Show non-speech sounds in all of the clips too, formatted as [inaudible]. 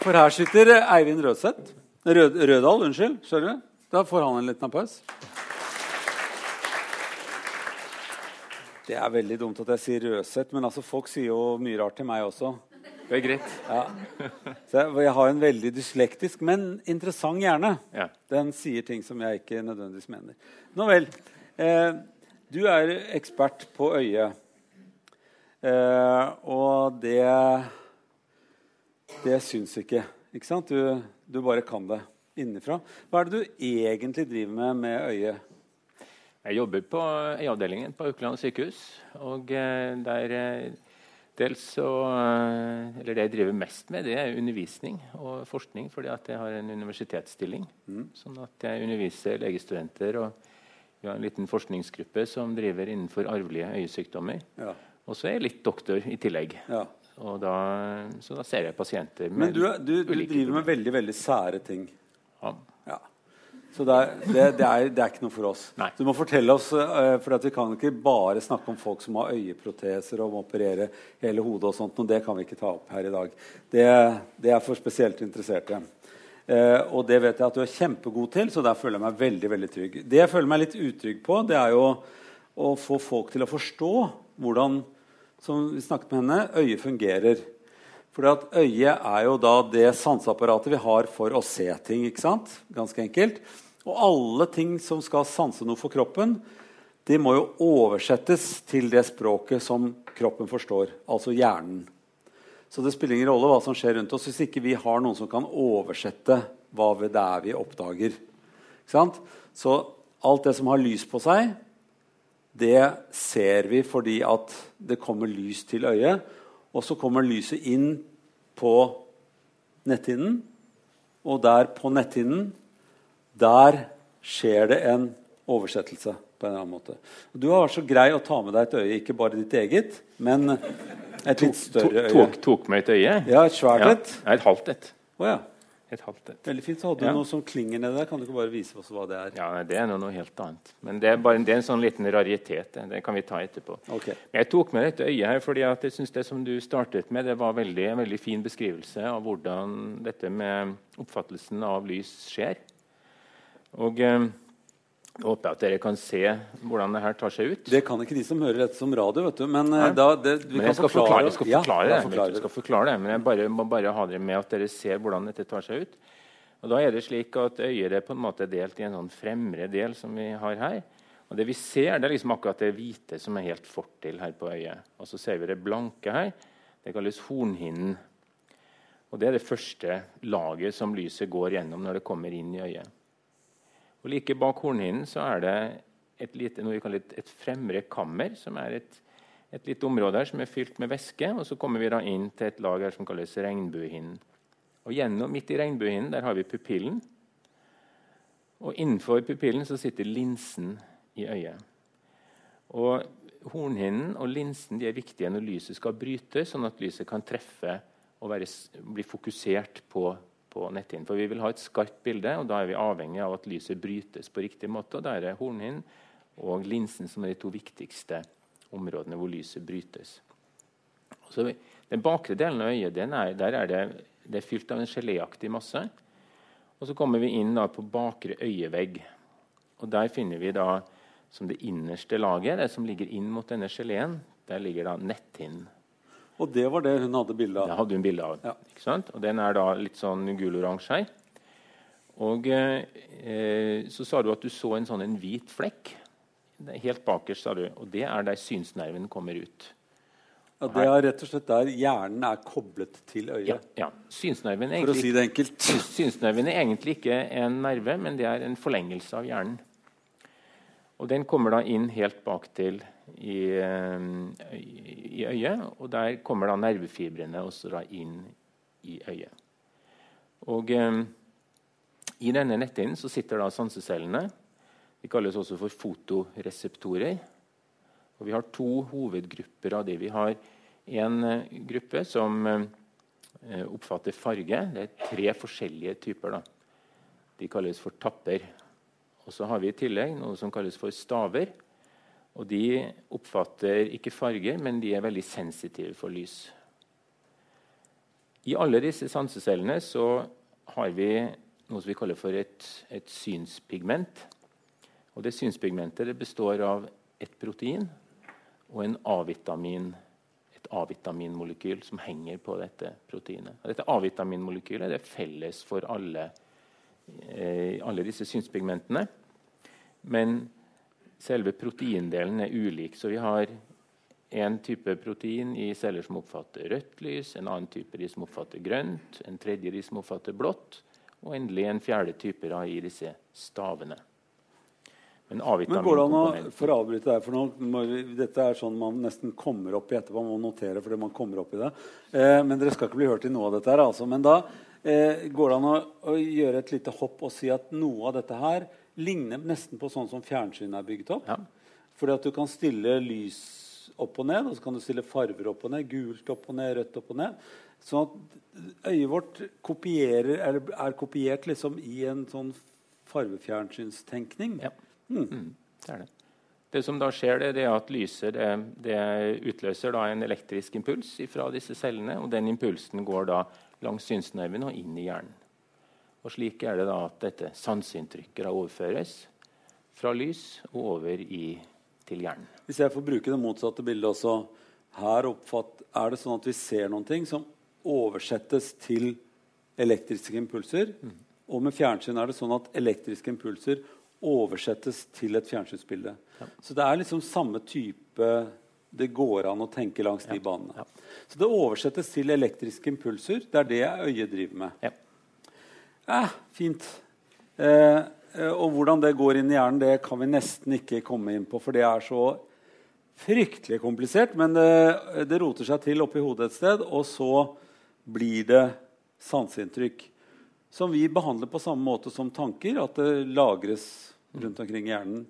For her sitter Eivind Rødseth. Rød, Rødal, unnskyld. du? Da får han en liten applaus. Det er veldig dumt at jeg sier Rødseth, men altså, folk sier jo mye rart til meg også. Det er greit. Ja. Så jeg, jeg har en veldig dyslektisk, men interessant hjerne. Ja. Den sier ting som jeg ikke nødvendigvis mener. Nå vel. Eh, du er ekspert på øyet. Eh, og det Det syns ikke. Ikke sant? Du, du bare kan det innenfra. Hva er det du egentlig driver med med øyet? Jeg jobber på øyeavdelingen på Aukland sykehus. Og eh, der eh, dels så eh, Eller det jeg driver mest med, det er undervisning og forskning, fordi at jeg har en universitetsstilling. Sånn at jeg underviser legestudenter. Og vi har en liten forskningsgruppe som driver innenfor arvelige øyesykdommer. Ja. Og så er jeg litt doktor i tillegg. Ja. Da, så da ser jeg pasienter Men du, du, du driver med veldig, veldig sære ting. Ja. Ja. Så det er, det, det, er, det er ikke noe for oss. Nei. Du må fortelle oss, eh, for Vi kan ikke bare snakke om folk som har øyeproteser og må operere hele hodet. og sånt, og Det kan vi ikke ta opp her i dag. Det, det er for spesielt interesserte. Eh, og det vet jeg at du er kjempegod til, så der føler jeg meg veldig veldig trygg. Det jeg føler meg litt utrygg på, det er jo å få folk til å forstå hvordan som vi snakket med henne, øyet fungerer. At Øyet er jo da det sanseapparatet vi har for å se ting. ikke sant? Ganske enkelt. Og alle ting som skal sanse noe for kroppen, de må jo oversettes til det språket som kroppen forstår, altså hjernen. Så det spiller ingen rolle hva som skjer rundt oss hvis ikke vi har noen som kan oversette hva det er vi oppdager. Så alt det som har lys på seg, det ser vi fordi at det kommer lys til øyet. Og så kommer lyset inn på netthinnen, og der på netthinnen der skjer det en oversettelse på en eller annen måte. Du har vært så grei å ta med deg et øye, ikke bare ditt eget, men et litt større øye. Tok, tok meg et øye? Ja, et svært Ja, et. et halvt et. Oh, ja. Et halvt et. Veldig fint. Så hadde du Ja. noe som klinger nedi der. Kan du ikke bare vise oss hva det er? Ja, Det er noe, noe helt annet. Men det er, bare, det er en sånn liten raritet. Det, kan vi ta etterpå. Okay. Men jeg tok med dette øyet her fordi at jeg synes det som du startet med, det var veldig, en veldig fin beskrivelse av hvordan dette med oppfattelsen av lys skjer. Og eh, jeg håper at dere kan se hvordan det her tar seg ut. Det kan ikke de som hører dette som radio, vet du. Men eh, da, det, vi Men jeg skal forklare, jeg skal forklare, da det. Jeg skal forklare det. Men jeg bare, må bare ha dere med at dere ser hvordan dette tar seg ut. Og da er det slik at Øyet er på en måte delt i en sånn fremre del som vi har her. Og Det vi ser, det er liksom akkurat det hvite som er helt fortil her på øyet. Og så ser vi det blanke her. Det kalles hornhinnen. Og Det er det første laget som lyset går gjennom når det kommer inn i øyet. Og Like bak hornhinnen så er det et lite, noe vi kaller et, et fremre kammer, som er et, et lite område her som er fylt med væske. Og så kommer vi da inn til et lag her som kalles regnbuehinnen. Og gjennom, Midt i regnbuehinnen der har vi pupillen. Og innenfor pupillen så sitter linsen i øyet. Og Hornhinnen og linsen er viktige når lyset skal bryte, sånn at lyset kan treffe og være, bli fokusert på, på netthinnen. For vi vil ha et skarpt bilde, og da er vi avhengig av at lyset brytes på riktig måte. og Da er det hornhinnen og linsen som er de to viktigste områdene hvor lyset brytes. Så den bakre delen av øyet er, der er det, det er fylt av en geléaktig masse. Og så kommer vi inn på bakre øyevegg. Og Der finner vi da som det innerste laget, det som ligger inn mot denne geleen, der ligger da netthinnen. Og det var det hun hadde bilde Det hadde hun bilde av. Ja. Ikke sant? Og Den er da litt sånn gul-oransje her. Og eh, så sa du at du så en sånn en hvit flekk. Helt bakerst, sa du. Og det er der synsnerven kommer ut. Ja, det er rett og slett der hjernen er koblet til øyet. Ja, ja. Synsnerven, er For å si det enkelt. synsnerven er egentlig ikke en nerve, men det er en forlengelse av hjernen. Og Den kommer da inn helt bak til i, eh, i øyet, og der kommer da nervefibrene også da inn i øyet. Og eh, I denne netthinnen så sitter da sansecellene. De kalles også for fotoreseptorer. Og Vi har to hovedgrupper av de. Vi har en eh, gruppe som eh, oppfatter farge. Det er tre forskjellige typer. da. De kalles for tapper. Og så har vi i tillegg noe som kalles for staver. Og De oppfatter ikke farger, men de er veldig sensitive for lys. I alle disse sansecellene så har vi noe som vi kaller for et, et synspigment. Og det synspigmentet det består av et protein og A-vitamin, et A-vitaminmolekyl som henger på dette proteinet. Og dette A-vitaminmolekylet er felles for alle, eh, alle disse synspigmentene. Men selve proteindelen er ulik. Så vi har en type protein i celler som oppfatter rødt lys, en annen type de som oppfatter grønt, en tredje de som oppfatter blått, og endelig en fjerde type da, i disse stavene. Men, Men går det an å for å avbryte deg, for noe, dette er sånn man nesten kommer opp i etterpå. Man må notere fordi man kommer opp i det. Eh, men dere skal ikke bli hørt i noe av dette. her, altså. Men da eh, går det an å, å, gjøre et lite hopp og si at noe av dette her ligner nesten på sånn som fjernsyn er bygd opp. Ja. Fordi at du kan stille lys opp og ned, og så kan du stille farver opp og ned. Gult opp og ned, rødt opp og ned. Sånn at øyet vårt er kopiert liksom i en sånn farvefjernsynstenkning. Ja. Mm. Mm, det er det. Det som da skjer, det er at lyset det, det utløser en elektrisk impuls fra disse cellene. og Den impulsen går da langs synsnerven og inn i hjernen. Og Slik er det da at dette sanseinntrykket overføres fra lys og over i, til hjernen. Hvis jeg får bruke det motsatte bildet også. Her oppfatt, er det sånn at vi ser noen ting som oversettes til elektriske impulser. Mm. Og med fjernsyn er det sånn at elektriske impulser oversettes til et fjernsynsbilde. Ja. Så det er liksom samme type Det går an å tenke langs ja. de banene. Ja. Så det oversettes til elektriske impulser. Det er det øyet driver med. Eh, fint. Eh, og hvordan det går inn i hjernen, det kan vi nesten ikke komme inn på, for det er så fryktelig komplisert. Men det, det roter seg til oppi hodet et sted, og så blir det sanseinntrykk. Som vi behandler på samme måte som tanker, at det lagres rundt omkring i hjernen.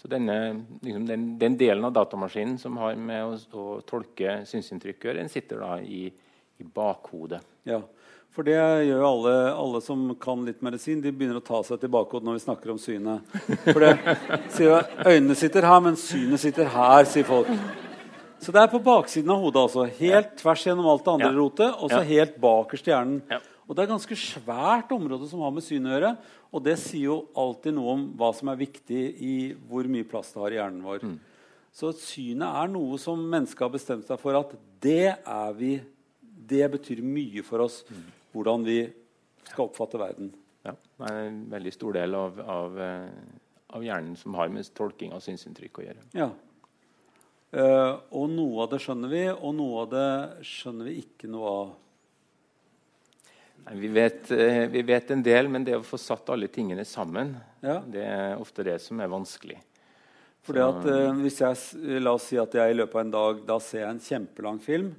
Så denne, liksom den, den, delen av datamaskinen som har med å, å tolke synsinntrykk å gjøre, den sitter da i, i, bakhodet. Ja, for det gjør alle, alle, som kan litt medisin. De begynner å ta seg til bakhodet når vi snakker om synet. For det, sier, jo, Øynene sitter her, men synet sitter her, sier folk. Så det er på baksiden av hodet. altså. Helt tvers gjennom alt det andre ja. rotet, og så ja. helt bakerst i hjernen. Ja. Og Det er ganske svært område som har med syn å gjøre. Og det sier jo alltid noe om hva som er viktig i hvor mye plass det har i hjernen vår. Mm. Så synet er noe som mennesket har bestemt seg for at det er vi Det betyr mye for oss mm. Hvordan vi skal oppfatte verden. Ja, det er en veldig stor del av, av, eh, av hjernen som har med tolking av synsinntrykk å gjøre. Ja. Uh, og noe av det skjønner vi, og noe av det skjønner vi ikke noe av. Nei, vi, vet, uh, vi, vet, en del, men det å få satt alle tingene sammen, ja. det er ofte det som er vanskelig. Fordi at uh, hvis jeg, La oss si at jeg i løpet av en dag da ser jeg en kjempelang film.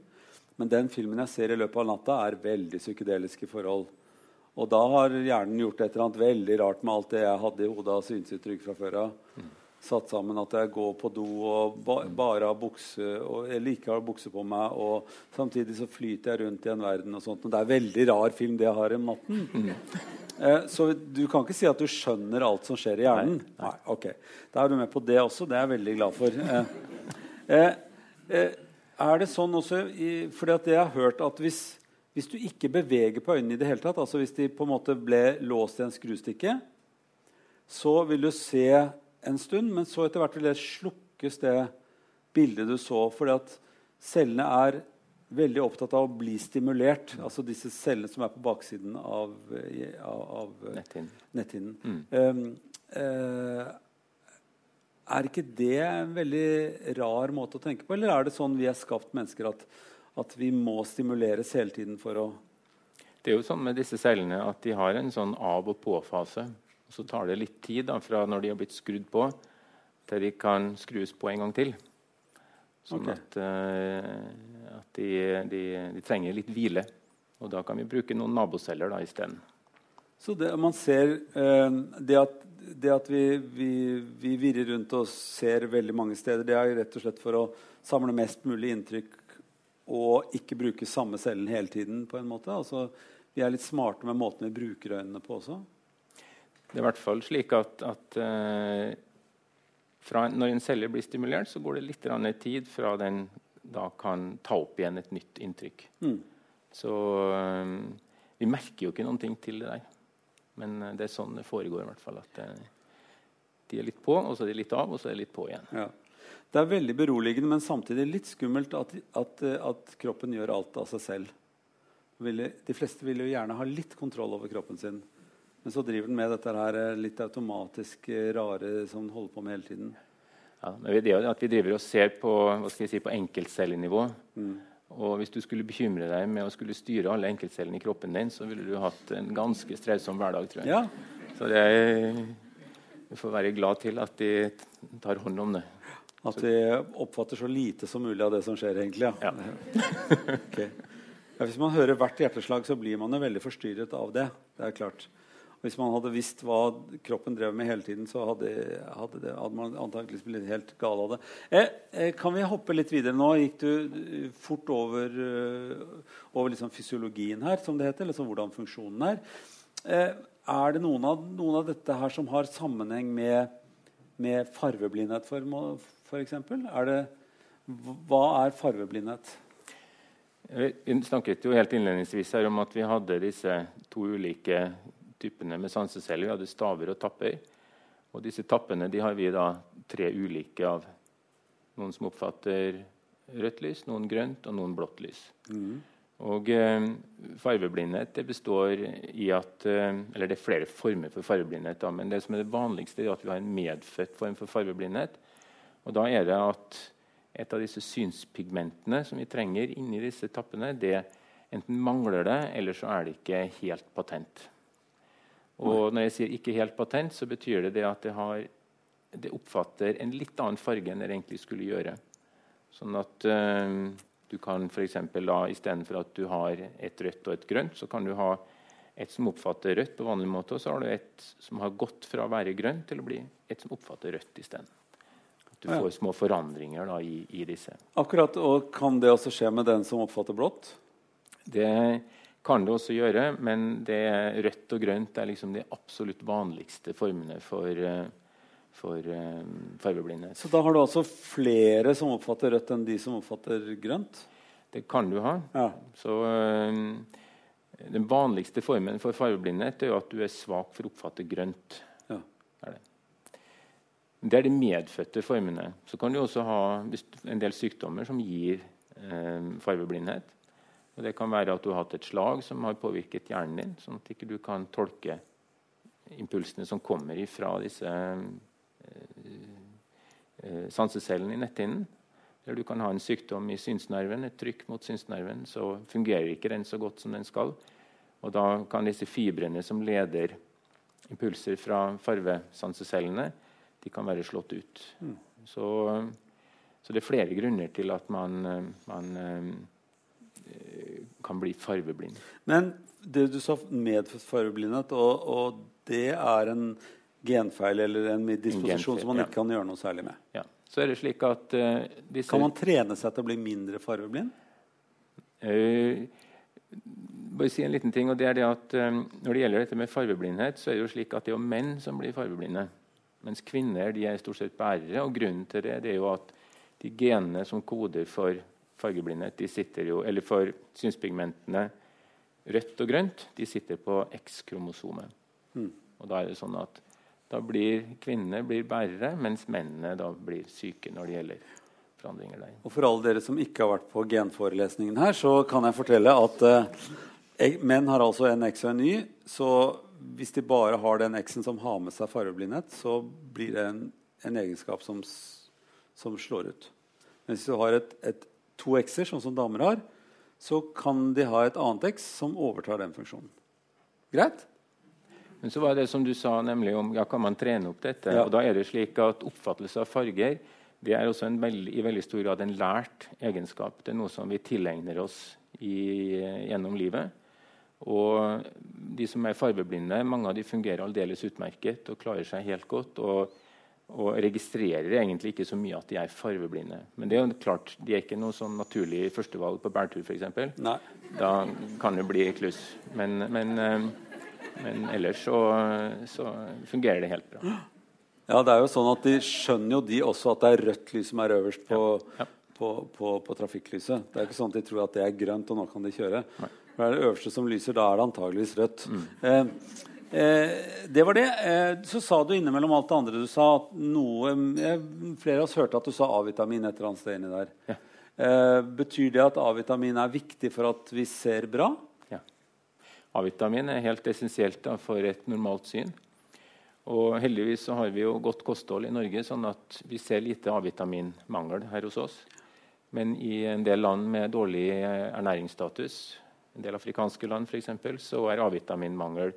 Men den filmen jeg ser i løpet av natta, er veldig psykedeliske forhold. Og da har hjernen gjort et eller annet veldig rart med alt det jeg hadde i hodet av synsuttrykk fra før av. Mm satt sammen at jeg går på do og ba, bare har bukse og eller ikke har bukse på meg. Og samtidig så flyter jeg rundt i en verden. og sånt. Og det er veldig rar film det jeg har om natten. Mm. Eh, så du kan ikke si at du skjønner alt som skjer i hjernen. Nei, nei. nei ok. Da er du med på det også. Det er jeg veldig glad for. Eh, eh, eh er det sånn også fordi at jeg har hørt at hvis, hvis du ikke beveger på øynene i det hele tatt, altså hvis de på en måte ble låst i en skrustikke, så vil du se en stund, men så etter hvert vil det slukkes, det bildet du så. fordi at cellene er veldig opptatt av å bli stimulert. Altså disse cellene som er på baksiden av, av, av netthinnen. Mm. Um, uh, er ikke det en veldig rar måte å tenke på, eller er det sånn vi er skapt mennesker at, at vi må stimuleres hele tiden for å Det er jo sånn med disse cellene at de har en sånn av- og på-fase. Så tar det litt tid da, fra når de har blitt skrudd på, til de kan skrus på en gang til. Sånn okay. at, uh, at de, de, de, trenger litt hvile. Og da kan vi bruke noen naboceller isteden. Så det, man ser eh, det at, det at vi, vi, vi, virrer rundt og ser veldig mange steder, det er rett og slett for å samle mest mulig inntrykk og ikke bruke samme cellen hele tiden. på en måte. Altså, vi er litt smarte med måten vi bruker øynene på også. Det er i hvert fall slik at, at eh, fra, når en celle blir stimulert, så går det litt tid fra den da kan ta opp igjen et nytt inntrykk. Mm. Så eh, vi merker jo ikke noen ting til det der. Men uh, det er sånn det foregår. i hvert fall, at uh, De er litt på, og så er de litt av, og så er de litt på igjen. Ja. Det er veldig beroligende, men samtidig litt skummelt at, at, at kroppen gjør alt av seg selv. De fleste vil jo gjerne ha litt kontroll over kroppen sin. Men så driver den med dette her litt automatisk rare som den holder på med hele tiden. Ja, men det er at Vi driver og ser på, hva skal jeg si, på enkeltcellenivå. Mm. Og Hvis du skulle bekymre deg med å skulle styre alle enkeltcellene i kroppen din, så ville du hatt en ganske strevsom hverdag. tror jeg. Ja. Så det er, vi får være glad til at de tar hånd om det. At de oppfatter så lite som mulig av det som skjer, egentlig. Ja. [laughs] okay. ja hvis man hører hvert hjerteslag, så blir man jo veldig forstyrret av det. Det er klart. Hvis man hadde visst hva kroppen drev med hele tiden, så hadde, hadde, det, hadde man antakeligvis blitt helt gal av det. Eh, eh, kan vi hoppe litt videre nå? Gikk du eh, fort over, uh, over liksom fysiologien her, som det heter? Liksom hvordan funksjonen er. Eh, er det noen av, noen av, dette her som har sammenheng med, med farveblindhet, f.eks.? Hva er farveblindhet? Vi snakket jo helt innledningsvis her om at vi hadde disse to ulike typene med sanseceller. Vi hadde staver og tapper. Og disse tappene de har vi da tre ulike av. Noen som oppfatter rødt lys, noen grønt og noen blått lys. Mm. Og eh, Farveblindhet det består i at eh, Eller det er flere former for farveblindhet. Da, men det som er det vanligste, er at vi har en medfødt form for farveblindhet. Og da er det at et av disse synspigmentene som vi trenger inni disse tappene, det enten mangler det, eller så er det ikke helt patent. Og når jeg sier ikke helt patent, så betyr det, det at det, har, det, oppfatter en litt annen farge enn det egentlig skulle gjøre. Sånn at øh, du kan f.eks. istedenfor at du har et rødt og et grønt, så kan du ha et som oppfatter rødt på vanlig måte, og så har du et som har gått fra å være grønt til å bli et som oppfatter rødt isteden. Du ja. får små forandringer da, i, i, disse. Akkurat, og Kan det også skje med den som oppfatter blått? Det kan det også gjøre, men det rødt og grønt er liksom de absolutt vanligste formene for, eh, for uh, farveblindhet. Så da har du altså flere som oppfatter rødt, enn de som oppfatter grønt? Det kan du ha. Ja. Så uh, Den vanligste formen for farveblindhet er jo at du er svak for å oppfatte grønt. Ja. Er det. det er de medfødte formene. Så kan du også ha en del sykdommer som gir uh, farveblindhet. Og det kan være at du har hatt et slag som har påvirket hjernen din, sånn at ikke du ikke kan tolke impulsene som kommer fra disse eh, eh, sansecellene i netthinnen. Eller du kan ha en sykdom i synsnerven, et trykk mot synsnerven. Så fungerer ikke den så godt som den skal. Og da kan disse fibrene som leder impulser fra farvesansecellene, de kan være slått ut. Mm. Så, så, det er flere grunner til at man, man kan bli farveblind. Men det du sa medfødt farveblindhet, og, og, det er en genfeil eller en disposisjon en som man ikke kan gjøre noe særlig med? Ja. Så er det slik at uh, disse... Kan man trene seg til å bli mindre farveblind? Uh, bare si en liten ting, og det er det at um, Når det gjelder dette med farveblindhet, så er det jo slik at det er jo menn som blir farveblinde. Mens kvinner de er stort sett bærere. og Grunnen til det, det er jo at de genene som koder for fargeblindhet de sitter jo, eller for synspigmentene rødt og grønt, de sitter på X-kromosomet. Mm. Og da er det sånn at da blir kvinnene blir bærere, mens mennene da blir syke når det gjelder forandringer der. Og For alle dere som ikke har vært på genforelesningen her, så kan jeg fortelle at eh, menn har altså en X og en Y. Så hvis de bare har den X-en som har med seg fargeblindhet, så blir det en, en egenskap som, som, slår ut. Men hvis du har et, et to X-er, sånn som damer har, så kan de ha et annet X som overtar den funksjonen. Greit? Men så var det som du sa, nemlig om ja, kan man trene opp dette. Ja. og da er det slik at Oppfattelse av farger det er også veld, i veldig stor grad en lært egenskap. Det er noe som vi tilegner oss i, gjennom livet. Og de som er fargeblinde, mange av de fungerer aldeles utmerket og klarer seg helt godt. og og registrerer egentlig ikke så mye at de er farveblinde. Men det er jo klart, de er ikke noe sånn naturlig førstevalg på bærtur f.eks. Da kan det bli kluss. Men, men, eh, men ellers så, så, fungerer det helt bra. Ja, det er jo sånn at De skjønner jo de også at det er rødt lys som er øverst på, ja. Ja. på, på, på, trafikklyset. Det er ikke sånn at de tror at det er grønt, og nå kan de kjøre. Nei. Det er det øverste som lyser, da er det antageligvis rødt. Mm. Eh, Eh, det var det. Eh, så sa du innimellom alt det andre du sa, at noe eh, Flere av oss hørte at du sa A-vitamin et eller annet sted inni der. Ja. Eh, betyr det at A-vitamin er viktig for at vi ser bra? Ja. A-vitamin er helt essensielt da, for et normalt syn. Og heldigvis så har vi jo godt kosthold i Norge, sånn at vi ser lite A-vitaminmangel her hos oss. Men i en del land med dårlig ernæringsstatus, en del afrikanske land f.eks., så er A-vitaminmangel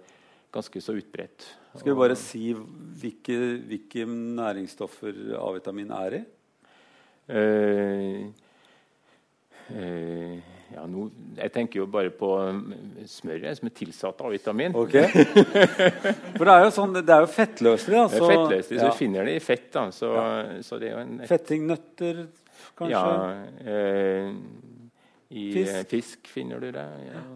ganske så utbredt. Skal vi bare si hvilke, hvilke næringsstoffer A-vitamin er i? Uh, uh, ja, no, jeg tenker jo bare på smøret som er tilsatt A-vitamin. Okay. [laughs] For det er jo, sånn, det er jo fettløselig. Da, så, det er fettløselig, så ja. finner det i fett. Da, så, ja. så det er jo en, Fetting, nøtter, kanskje? Ja, uh, I fisk. fisk. finner du det. ja.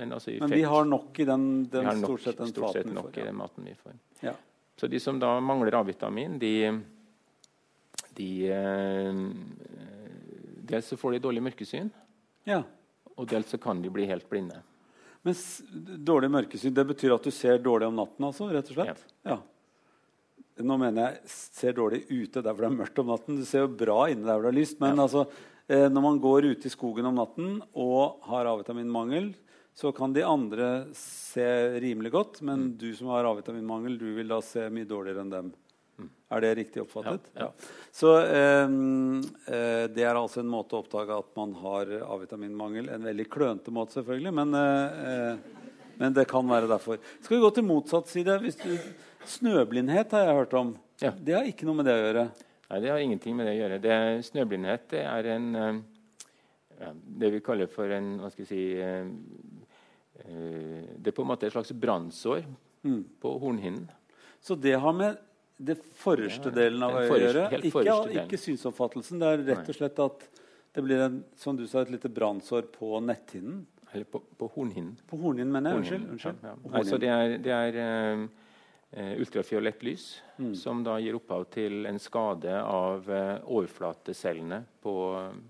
Men, altså Men vi har nok i den, den nok, stort sett, den stort sett nok får, i den maten vi får. Ja. Så de som da mangler A-vitamin, de, de eh, Dels så får de dårlig mørkesyn, ja. og dels så kan de bli helt blinde. Men dårlig mørkesyn det betyr at du ser dårlig om natten? altså, rett og slett? Ja. ja. Nå mener jeg ser dårlig ute der hvor det er mørkt om natten. Du ser jo bra inne der hvor det er lyst. Men ja. altså, eh, når man går ute i skogen om natten og har A-vitaminmangel, så kan de andre se rimelig godt, men mm. du som har A-vitaminmangel, du vil da se mye dårligere enn dem. Mm. Er det riktig oppfattet? Ja. ja. Så eh, eh, det er altså en måte å oppdage at man har A-vitaminmangel. En veldig klønete måte, selvfølgelig, men, eh, men, det kan være derfor. Skal vi gå til motsatt side? Du, snøblindhet har jeg hørt om. Ja. Det har ikke noe med det å gjøre? Nei, det har ingenting med det å gjøre. Det, snøblindhet det er en eh, det vi kaller for en hva skal jeg si, eh, Eh, det er på en måte et slags brannsår mm. på hornhinnen. Så det har med det forreste delen av øyet å gjøre? Ikke, ikke, synsoppfattelsen. Det er rett og slett at det blir en, som du sa, et lite brannsår på netthinnen? Eller på, på hornhinnen. På hornhinnen, mener jeg. Unnskyld. unnskyld. Ja, ja. Altså, det er, det er uh, ultrafiolett lys mm. som da gir opphav til en skade av uh, overflatecellene på,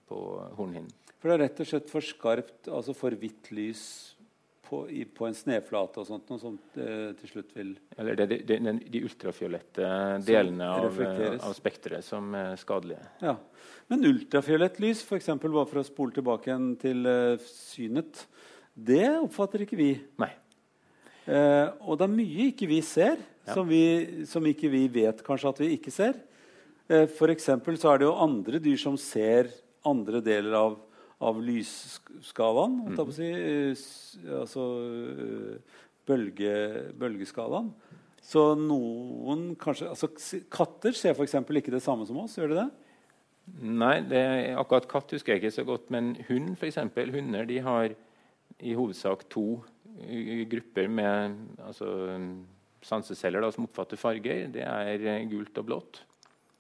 på hornhinnen. For det er rett og slett for skarpt, altså for hvitt lys på, i, på, en sneflate og sånt, noe sånt eh, til slutt vil Eller det, det, det, de ultrafiolette delene av, av spekteret som er skadelige. Ja. Men ultrafiolett lys, f.eks. bare for å spole tilbake igjen til eh, synet, det oppfatter ikke vi. Nei. Eh, og det er mye ikke vi ser, ja. som, vi, som, ikke vi vet kanskje at vi ikke ser. Eh, F.eks. så er det jo andre dyr som ser andre deler av av lysskalaen. Mm. Si, eh, altså eh, bølge, bølgeskalaen. Så noen kanskje altså, Katter ser f.eks. ikke det samme som oss. Gjør de det? Nei, det, akkurat katt husker jeg ikke så godt. Men hund, f.eks. Hunder de har i hovedsak to eh, grupper med altså, sanseceller da, som oppfatter farger. Det er gult og blått.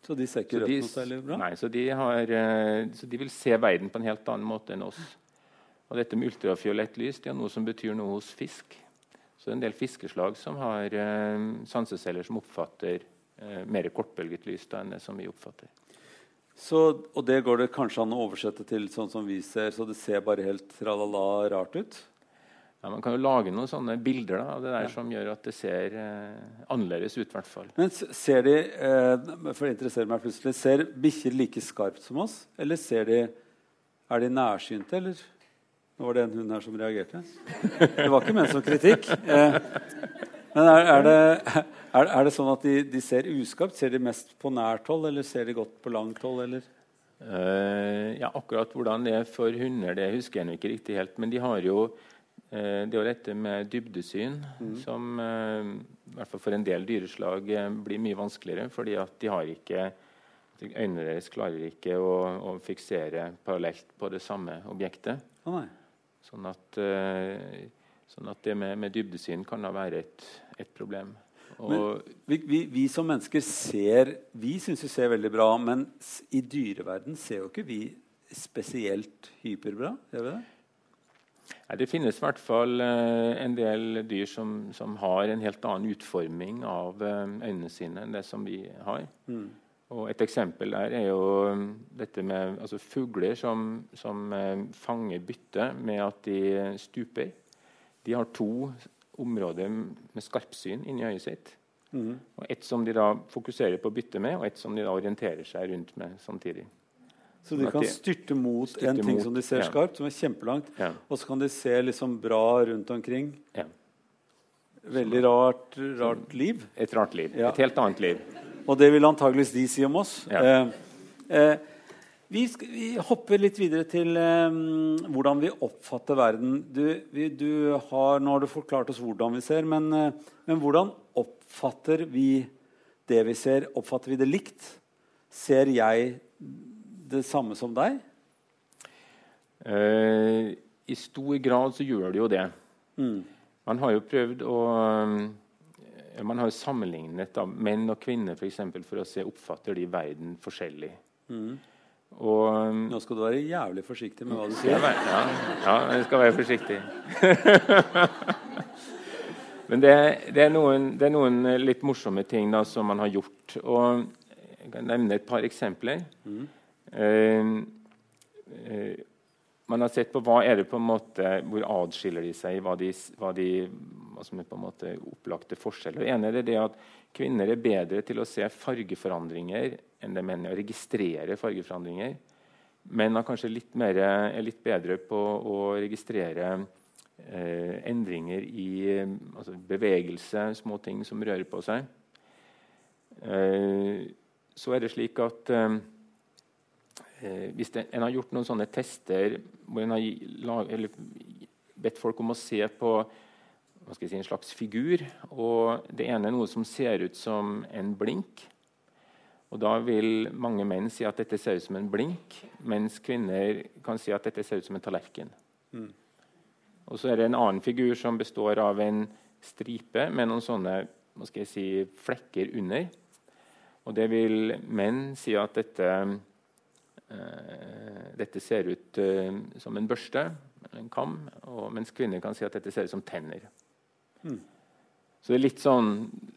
Så de ser ikke rødt noe særlig bra? Nei, så de, har, eh, så de, vil se verden på en helt annen måte enn oss. Og dette med ultrafiolett lys det er noe som betyr noe hos fisk. Så det er en del fiskeslag som har eh, sanseceller som oppfatter eh, mer kortbølget lys da, enn det som vi oppfatter. Så, og det går det kanskje an å oversette til sånn som vi ser, så det ser bare helt tralala rart ut? Ja, Man kan jo lage noen sånne bilder da, av det der ja. som gjør at det ser eh, annerledes ut. hvert fall. Men ser de, eh, for det interesserer meg plutselig, ser bikkjer like skarpt som oss? Eller ser de, er de nærsynte, eller? Nå var det en hund her som reagerte. Det var ikke ment som kritikk. Eh, men er, er, det, er, er, det, sånn at de, de, ser uskarpt? Ser de mest på nært hold, eller ser de godt på langt hold? eller? Uh, ja, Akkurat hvordan det er for hunder, det husker jeg ikke riktig helt. Men de har jo Eh, det er jo dette med dybdesyn mm. som eh, i hvert fall for en del dyreslag eh, blir mye vanskeligere. fordi at de har ikke Øynene deres klarer ikke å, å fiksere parallelt på det samme objektet. Oh, sånn, at, sånn, at, det med, med, dybdesyn kan da være et, et problem. Men, vi, vi, vi, som mennesker ser Vi syns vi ser veldig bra, men i dyreverden ser jo ikke vi spesielt hyperbra. Gjør vi det? Det finnes i hvert fall uh, en del dyr som, som, har en helt annen utforming av uh, øynene sine enn det som vi har. Mm. Og Et eksempel der er jo um, dette med altså fugler som, som eh, fanger bytte med at de stuper. De har to områder med skarpsyn inni øyet sitt. Mm. Og Et som de da fokuserer på bytte med, og et som de da orienterer seg rundt med samtidig. Så de kan styrte mot styrte en ting mot, som de ser ja. skarpt, som er kjempelangt, Ja. og så kan de se liksom bra rundt omkring. Ja. Veldig rart, rart liv. Et rart liv. Et helt annet liv. Og det vil antageligvis de si om oss. Eh, eh, vi, skal, vi hopper litt videre til eh, hvordan vi oppfatter verden. Du, vi, du har, nå har du forklart oss hvordan vi ser, men, eh, men hvordan oppfatter vi det vi ser? Oppfatter vi det likt? Ser jeg det samme som deg? Uh, I stor grad så gjør det jo det. Mm. Man har jo prøvd å eh, Man har jo sammenlignet da, menn og kvinner for, eksempel, for å se oppfatter de verden forskjellig. Mm. Og Nå skal du være jævlig forsiktig med hva du sier. være, ja, ja, jeg skal være forsiktig. [laughs] Men det, det, er noen, det er noen litt morsomme ting da, som man har gjort. Og jeg kan nevne et par eksempler. Eh, eh, man har sett på hva er det på en måte, hvor adskiller de seg, hva, de, hva, de, hva som er på en måte opplagte forskjeller. Det ene er det at kvinner er bedre til å se fargeforandringer enn det menn er. Å registrere fargeforandringer. Menn er kanskje litt, mer, er litt bedre på å registrere eh, endringer i eh, altså bevegelse, små ting som rører på seg. Eh, så er det slik at eh, eh, hvis det, en har gjort noen sånne tester hvor en har bedt folk om å se på hva skal jeg si, en slags figur, og det ene er noe som ser ut som en blink. Og Da vil mange menn si at dette ser ut som en blink, mens kvinner kan si at dette ser ut som en tallerken. Og så er det en annen figur som består av en stripe med noen sånne hva skal jeg si, flekker under. Og det vil menn si at dette, eh, dette ser ut eh, som en børste, en kam, og, mens kvinner kan si at dette ser ut som tenner. Så det er litt sånn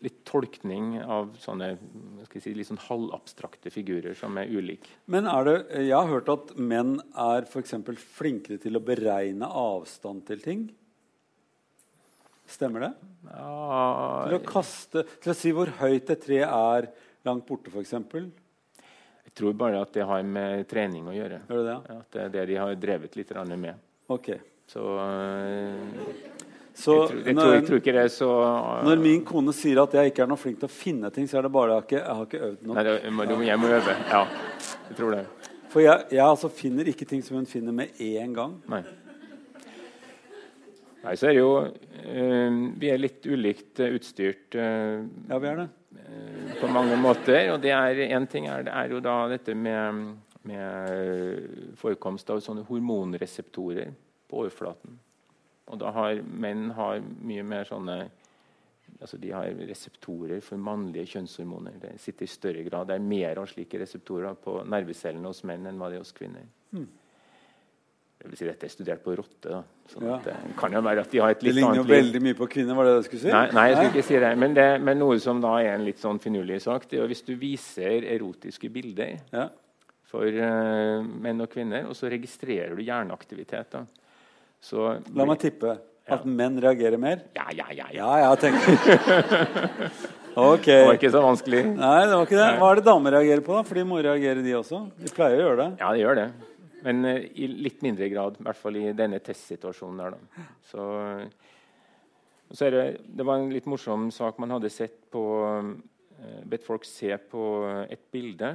litt tolkning av sånne skal si, litt sånn halvabstrakte figurer som er ulike. Men er det, jeg har hørt at menn er for flinkere til å beregne avstand til ting. Stemmer det? Til å kaste, til å si hvor høyt et tre er langt borte, f.eks. jeg tror bare at det har med trening å gjøre. Gjør det det? Ja, At det er det de har drevet litt med. Ok. Så eh, Så jeg, tror, jeg, tror, når, jeg tror ikke det så når min kone sier at jeg ikke er noe flink til å finne ting, så er det bare at jeg, ikke- jeg har ikke øvd nok. Nei, det, jeg må, jeg må øve. Ja, jeg tror det. For jeg, jeg altså finner ikke ting som hun finner med én gang. Nei. Nei, så er det jo eh, Vi er litt ulikt utstyrt eh, Ja, vi er det. Eh, på mange måter. Og det en ting er, er jo da dette med, med eh, forekomst av sånne hormonreseptorer på overflaten. Og da har menn har mye mer sånne altså De har reseptorer for mannlige kjønnshormoner. Det sitter i større grad. Det er mer av slike reseptorer på nervecellene hos menn enn hva det er hos kvinner. Det vil si dette er studert på rotte. da. Sånn Ja. det kan jo være at de har et Det ligner jo veldig mye på kvinner, var det det du skulle si? Nei, nei, jeg skulle ikke si det. Men, det. men noe som da er en litt sånn finurlig sak, det er jo hvis du viser erotiske bilder Ja. for uh, menn og kvinner, og så registrerer du hjerneaktivitet. da. Så La meg tippe at menn reagerer mer. Ja, ja, ja. ja. Ja, jeg tenker [laughs] Okay. Det var ikke så vanskelig. Nei, det var ikke det. Hva er det damer reagerer på, da? For de må reagere, de også. De pleier å gjøre det. Ja, de gjør det. Men eh, i litt mindre grad, i hvert fall i denne testsituasjonen der. da. Så, så det, det var en litt morsom sak man hadde sett på eh, Bedt folk se på et bilde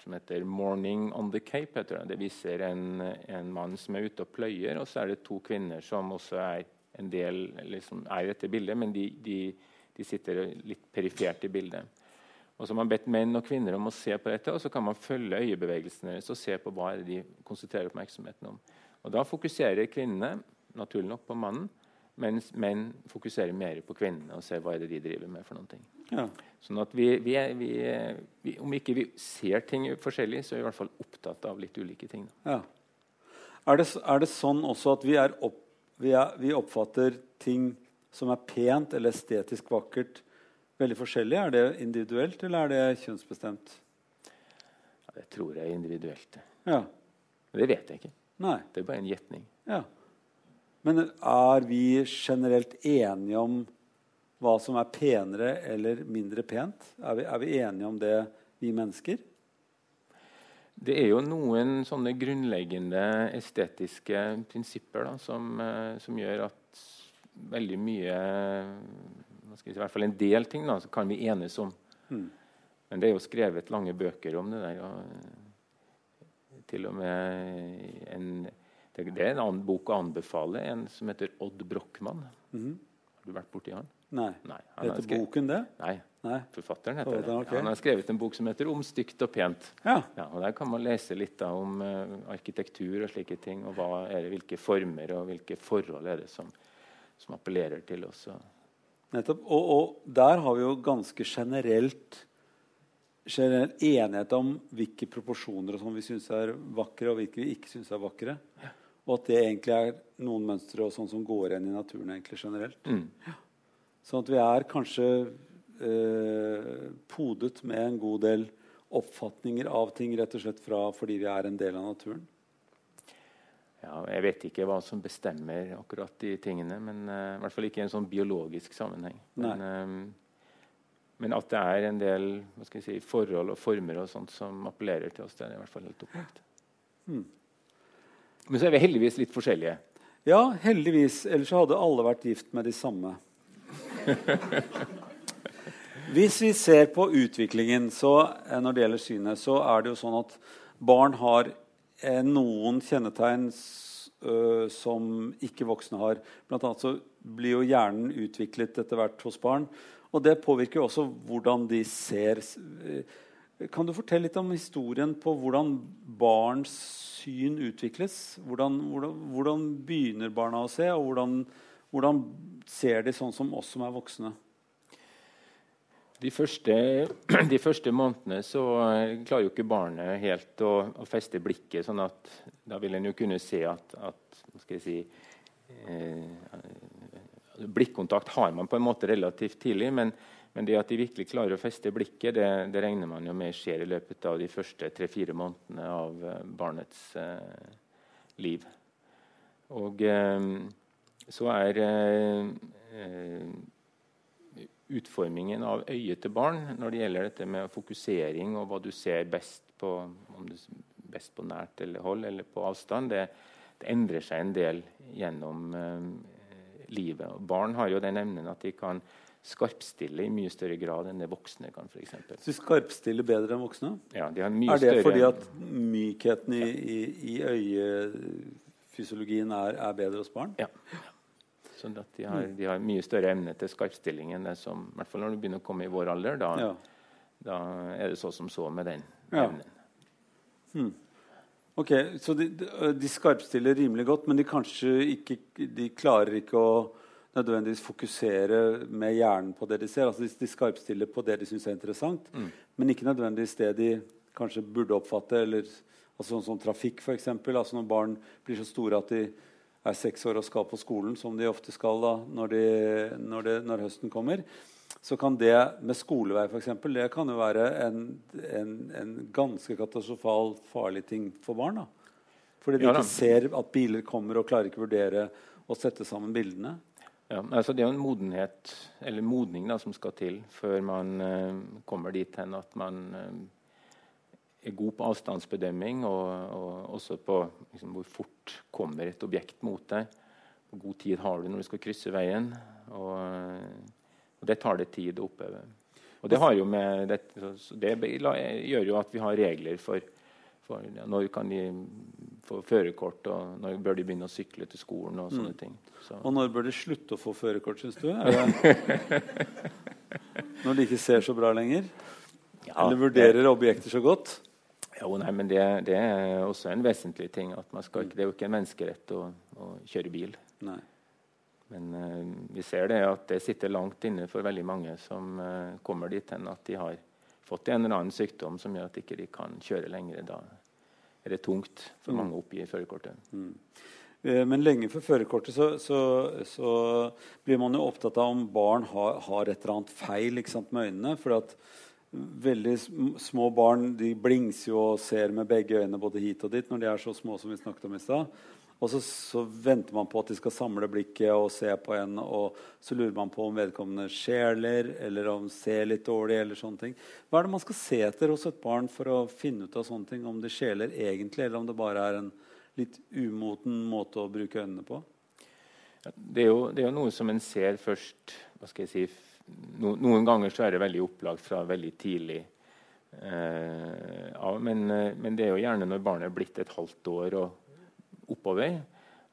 som heter 'Morning on the Cape'. heter Det Det viser en, en mann som er ute og pløyer, og så er det to kvinner som også er en del liksom, er i dette bildet, men de, de, de sitter litt perifert i bildet. Og så har man bedt menn og kvinner om å se på dette, og så kan man følge øyebevegelsene deres og se på hva de konsentrerer oppmerksomheten om. Og Da fokuserer kvinnene naturlig nok på mannen, mens menn fokuserer mer på kvinnene og ser hva de driver med. for noen ting. Ja. Sånn at vi, vi, er, vi, vi, Om ikke vi ser ting forskjellig, så er vi i hvert fall opptatt av litt ulike ting. Ja. Er, det, er det sånn også at vi, opp, vi, er, vi oppfatter ting som er pent eller estetisk vakkert, veldig forskjellig? Er det individuelt, eller er det kjønnsbestemt? Ja, det tror jeg er individuelt. Ja. Det vet jeg ikke. Nei. Det er bare en gjetning. Ja. Men er vi generelt enige om hva som er penere eller mindre pent? Er vi, er vi enige om det, vi mennesker? Det er jo noen sånne grunnleggende estetiske prinsipper da, som, eh, som, gjør at veldig mye si, I hvert fall en del ting da, så kan vi enes om. Mm. Men det er jo skrevet lange bøker om det der. Og til og med en, det, det, er en annen bok å anbefale, en som heter Odd Brochmann. Mm. Har du vært borti han? Nei. Nei heter boken det? Nei. Nei. Forfatteren heter det. Okay. Han har skrevet en bok som heter 'Om stygt og pent'. Ja. Ja, og Der kan man lese litt da, om uh, arkitektur og slike ting. Og det, hvilke former og hvilke forhold er det som, som appellerer til oss. Nettopp. Og, og, der har vi jo ganske generelt, generelt enighet om hvilke proporsjoner og sånn vi syns er vakre, og hvilke vi ikke syns er vakre. Ja. Og at det egentlig er noen mønstre og sånn som går igjen i naturen egentlig generelt. Mm. Ja. Sånn at vi er kanskje eh, podet med en god del oppfatninger av ting rett og slett fra fordi vi er en del av naturen. Ja, jeg vet ikke hva som bestemmer akkurat de tingene. men uh, I hvert fall ikke i en sånn biologisk sammenheng. Men, um, men, at det er en del si, forhold og former og sånt som appellerer til oss, det er i hvert fall helt opplagt. Mm. Men så er vi heldigvis litt forskjellige. Ja, heldigvis. Ellers hadde alle vært gift med de samme. [laughs] Hvis vi ser på utviklingen så, eh, når det gjelder synet, så er det jo sånn at barn har noen kjennetegn uh, som ikke voksne har. Blant annet så blir jo hjernen utviklet etter hvert hos barn. Og det påvirker jo også hvordan de ser. Kan du fortelle litt om historien på hvordan barns syn utvikles? Hvordan, hvordan, hvordan begynner barna å se, og hvordan, hvordan ser de sånn som oss som er voksne? De første, de første, månedene så eh, klarer jo ikke barnet helt å, å, feste blikket. sånn at Da vil en jo kunne se at, at si, eh, Blikkontakt har man på en måte relativt tidlig, men, men, det at de virkelig klarer å feste blikket, det, det regner man jo med skjer i løpet av de første tre-fire månedene av eh, barnets eh, liv. Og eh, så er eh, utformingen av øyet til barn når det gjelder dette med fokusering og hva du ser best på, om du best på nært eller hold eller på avstand, det, det endrer seg en del gjennom eh, livet. Og barn har jo den evnen at de kan skarpstille i mye større grad enn det voksne kan. For eksempel. Så de skarpstiller bedre enn voksne? Ja, de har mye er det større... fordi at mykheten i, i, i øyefysiologien er, er bedre hos barn? Ja. Sånn at de har, de har, mye større evne til skarpstilling enn det som i hvert fall når du begynner å komme i vår alder. Da, ja. da er det så som så med den ja. evnen. Hmm. Ok, Så de, de, skarpstiller rimelig godt, men de kanskje ikke de klarer ikke å nødvendigvis fokusere med hjernen på det de ser. Altså De, de skarpstiller på det de syns er interessant, mm. men ikke nødvendigvis det de kanskje burde oppfatte. eller altså Sånn som trafikk, f.eks. Altså når barn blir så store at de er seks år og skal på skolen, som de ofte skal da, når, de, når, de, når høsten kommer, så kan det med skolevei for eksempel, det kan jo være en, en, en ganske katastrofal farlig ting for barn. da. Fordi de ja, ikke ser at biler kommer og klarer ikke vurdere å sette sammen bildene. Ja, altså Det er jo en modenhet, eller modning da, som skal til før man uh, kommer dit hen at man uh, god på avstandsbedømming og, og også på liksom, hvor fort kommer et objekt mot deg. Hvor god tid har du når du skal krysse veien. Og, og det tar det tid å oppøve. Og det, det, det, gjør jo at vi har regler for, for ja, når kan de få førerkort, og når bør de begynne å sykle til skolen. Og sånne mm. ting. Så. Og når bør de slutte å få førerkort, syns du? [laughs] når de ikke ser så bra lenger? Ja, Eller vurderer objekter så godt? Jo, nei, men det, det, er også en vesentlig ting. at skal, Det er jo ikke en menneskerett å, å kjøre bil. Nei. Men uh, vi ser det at det sitter langt inne for veldig mange som uh, kommer dit hen at de har fått en eller annen sykdom som gjør at de ikke kan kjøre lenger. Da er det tungt for mm. mange å oppgi førerkortet. Mm. Uh, men lenge før førerkortet så, så, så, blir man jo opptatt av om barn har, har et eller annet feil med øynene. for at veldig små barn de blingser jo og ser med begge øynene både hit og dit når de er så små som vi snakket om i stad. Og så, så, venter man på at de skal samle blikket og se på en, og så lurer man på om vedkommende skjeler eller om ser litt dårlig. eller sånne ting. Hva er det man skal se etter hos et barn for å finne ut av sånne ting? Om det skjeler egentlig, eller om det bare er en litt umoten måte å bruke øynene på? Det er, jo, det er jo noe som en ser først hva skal jeg si, no, Noen ganger så er det veldig opplagt fra veldig tidlig. Eh, av, men, eh, men, det er jo gjerne når barnet er blitt et halvt år og oppover,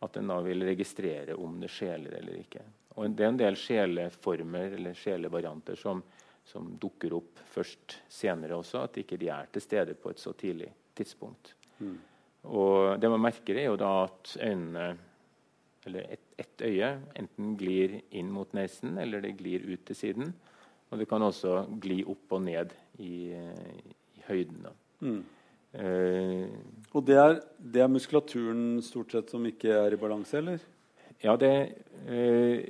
at en da vil registrere om det skjeler eller ikke. Og Det er en del sjeleformer eller sjelevarianter som, som dukker opp først senere også. At ikke de er til stede på et så tidlig tidspunkt. Mm. Og det man merker, er jo da at øynene eller ett et øye enten glir inn mot nesen eller det glir ut til siden. Og det kan også gli opp og ned i, i høyden. Mm. Uh, og det er, det er, muskulaturen stort sett som ikke er i balanse, eller? Ja, det uh,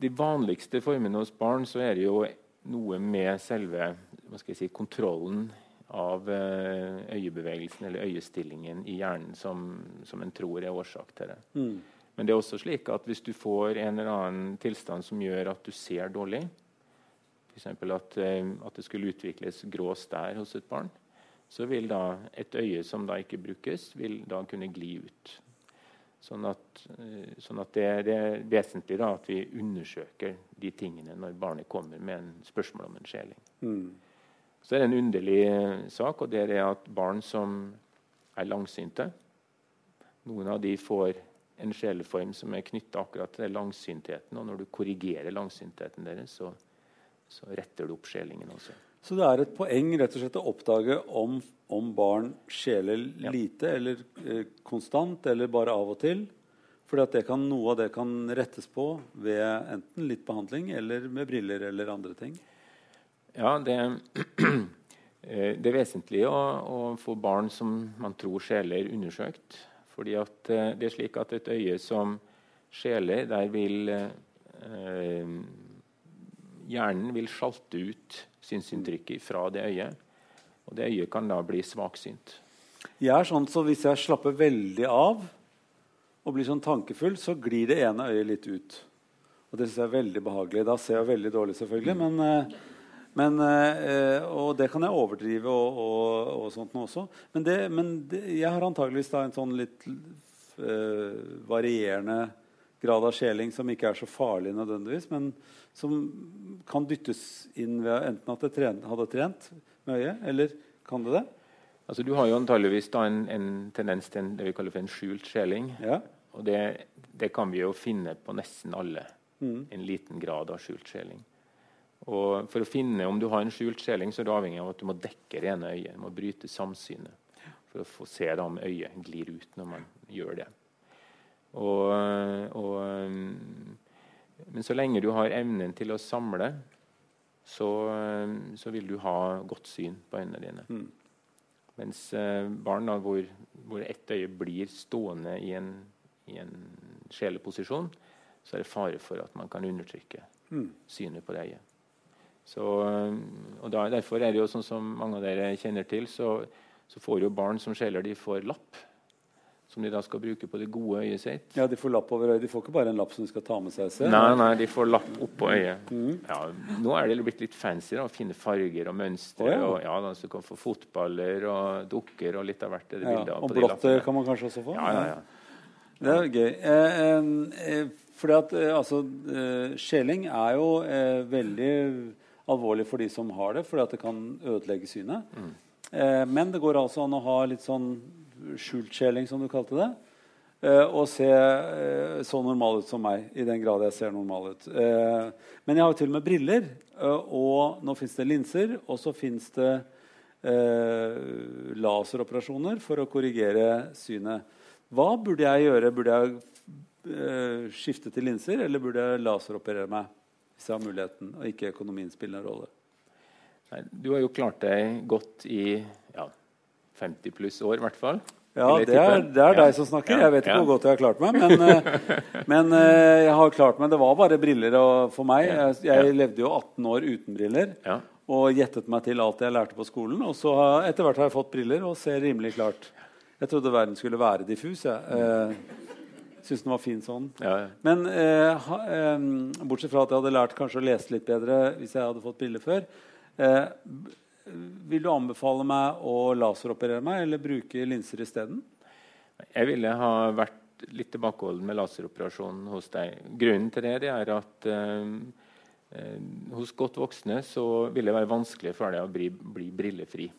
De vanligste formene hos barn så er det jo noe med selve si, kontrollen av uh, øyebevegelsen eller øyestillingen i hjernen som, som en tror er årsak til det. Mm. Men det er også slik at hvis du får en eller annen tilstand som gjør at du ser dårlig, f.eks. At, eh, at det skulle utvikles grå stær hos et barn, så vil da et øye som da ikke brukes, vil da kunne gli ut. Sånn at, eh, sånn at det, det, er vesentlig da at vi undersøker de tingene når barnet kommer med en spørsmål om en skjeling. Mm. Så er det en underlig eh, sak, og det er at barn som er langsynte Noen av de får en sjeleform som er knytta akkurat til langsyntheten. Og når du korrigerer langsyntheten deres, så, så, retter du opp sjelingen også. Så det er et poeng rett og slett å oppdage om, om barn skjeler ja. lite eller eh, konstant, eller bare av og til? At noe av det kan rettes på ved enten litt behandling eller med briller eller andre ting? Ja, det, [clears throat] eh, det er vesentlig å, å få barn som man tror skjeler, undersøkt. Fordi eh, det er slik at et øye som skjeler, der vil eh, Hjernen vil sjalte ut synsinntrykket fra det øyet. Og det øyet kan da bli svaksynt. Jeg er sånn så Hvis jeg slapper veldig av og blir sånn tankefull, så glir det ene øyet litt ut. Og det syns jeg er veldig behagelig. Da ser jeg veldig dårlig, selvfølgelig. Men, eh, men, eh, og det kan jeg overdrive og, og, og sånt nå også. Men, det, men det, jeg har antageligvis da en sånn litt uh, varierende grad av skjeling som ikke er så farlig nødvendigvis, men som kan dyttes inn ved enten at jeg hadde trent med øyet, eller kan det det? Altså, du har jo antageligvis da en, en tendens til en, det vi kaller for en skjult skjeling. Ja. Og det, det, kan vi jo finne på nesten alle. Mm. En liten grad av skjult skjeling. Og For å finne om du har en skjult skjeling, så er du avhengig av at du må dekke det ene øyet. Du må bryte samsynet for å få se da om øyet glir ut når man gjør det. Og, og, men så lenge du har evnen til å samle, så, så vil du ha godt syn på øynene dine. Mm. Mens eh, barn da, hvor, hvor ett øye blir stående i en, i en sjeleposisjon, så er det fare for at man kan undertrykke mm. synet på det øyet. Så, og da, Derfor er det jo sånn som mange av dere kjenner til, så, så får jo barn som skjeller, de får lapp. Som de da skal bruke på det gode øyet sitt. Ja, De får lapp over øyet, de får ikke bare en lapp som de skal ta med seg? selv? Nei, nei, de får lapp oppå øyet. Mm. Ja, nå er det blitt litt fancy. da, finne farger og mønstre. Oh, ja. og ja, da, Så du kan få fotballer og dukker og litt av hvert. Ja, og blått kan man kanskje også få? Ja, ja, ja. Det er gøy. Eh, eh, eh fordi at eh, altså, eh, Skjeling er jo eh, veldig alvorlig for de som har det, fordi at det kan ødelegge synet. Mm. Eh, men det går altså an å ha litt sånn skjult skjeling, som du kalte det. Eh, og se eh, så normal ut som meg, i den grad jeg ser normal ut. Eh, men jeg har jo til og med briller, eh, og nå fins det linser, og så fins det laseroperasjoner for å korrigere synet. Hva burde jeg gjøre? Burde jeg skifte til linser, eller burde jeg laseroperere meg? Hvis jeg har muligheten, og ikke økonomien spiller en rolle. Nei, du har jo klart deg godt i ja, 50 pluss år, i hvert fall. Ja, det er, det er, deg som snakker. Jeg vet ikke ja. hvor godt jeg har klart meg. Men, eh, [laughs] men, eh, jeg har klart meg. Det var bare briller for meg. Jeg, jeg levde jo 18 år uten briller. og gjettet meg til alt jeg lærte på skolen. Og så etter hvert har jeg fått briller og ser rimelig klart. Jeg trodde verden skulle være diffus. Jeg eh, syns den var fin sånn. Ja, ja. Men eh, ha, eh, bortsett fra at jeg hadde lært kanskje å lese litt bedre hvis jeg hadde fått briller før, eh, vil du anbefale meg å laseroperere meg eller bruke linser isteden? Jeg ville ha vært litt tilbakeholden med laseroperasjon hos deg. Grunnen til det, det er at eh, eh, hos godt voksne så vil det være vanskelig for deg å bli, bli brillefri.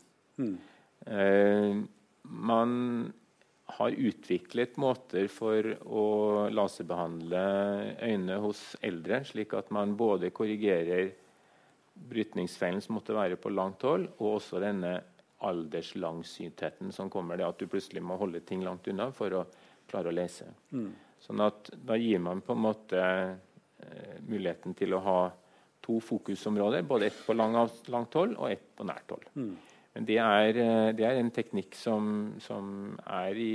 Mm. Eh, man har utviklet måter for å laserbehandle øynene hos eldre, slik at man både korrigerer brytningsfeilen som måtte være på langt hold, og også denne alderslangsyntheten som kommer det at du plutselig må holde ting langt unna for å klare å lese. Mm. Sånn at da gir man på en måte eh, muligheten til å ha to fokusområder, både ett på lang, langt hold og ett på nært hold. Mm. Men det er, eh, det er en teknikk som, som er i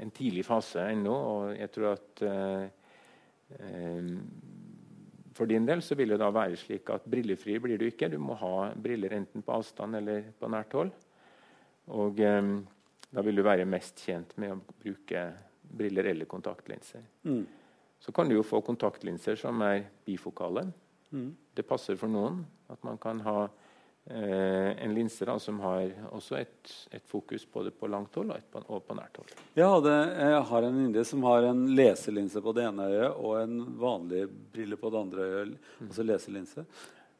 en tidlig fase ennå, og jeg tror at eh, eh, for din del så vil det da være slik at brillefri blir du ikke. Du må ha briller enten på avstand eller på nært hold. Og eh, da vil du være mest tjent med å bruke briller eller kontaktlinser. Mm. Så kan du jo få kontaktlinser som er bifokale. Mm. Det passer for noen at man kan ha en linse da, som har også et, et fokus både på langt hold og, på, og på nært hold. Jeg, hadde, jeg har en venninne som har en leselinse på det ene øyet og en vanlig brille på det andre øyet. Altså leselinse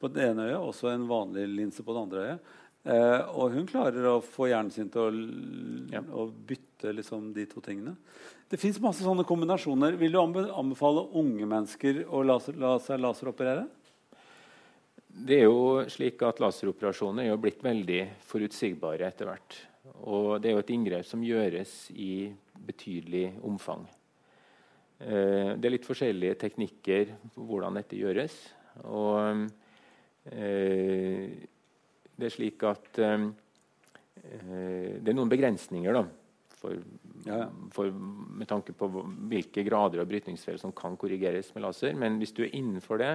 på det ene øyet, også en vanlig linse på det andre øyet. Eh, og hun klarer å få hjernen sin til å, Ja. å bytte liksom, de to tingene. Det fins masse sånne kombinasjoner. Vil du anbefale unge mennesker å la, la seg laseroperere? Det er jo slik at Laseroperasjoner er jo blitt veldig forutsigbare etter hvert. Og det er jo et inngrep som gjøres i betydelig omfang. Eh, det er litt forskjellige teknikker på hvordan dette gjøres. Og eh, det er slik at eh, det er noen begrensninger da, for, for, med tanke på hvilke grader av brytningsfeil som kan korrigeres med laser. Men hvis du er innenfor det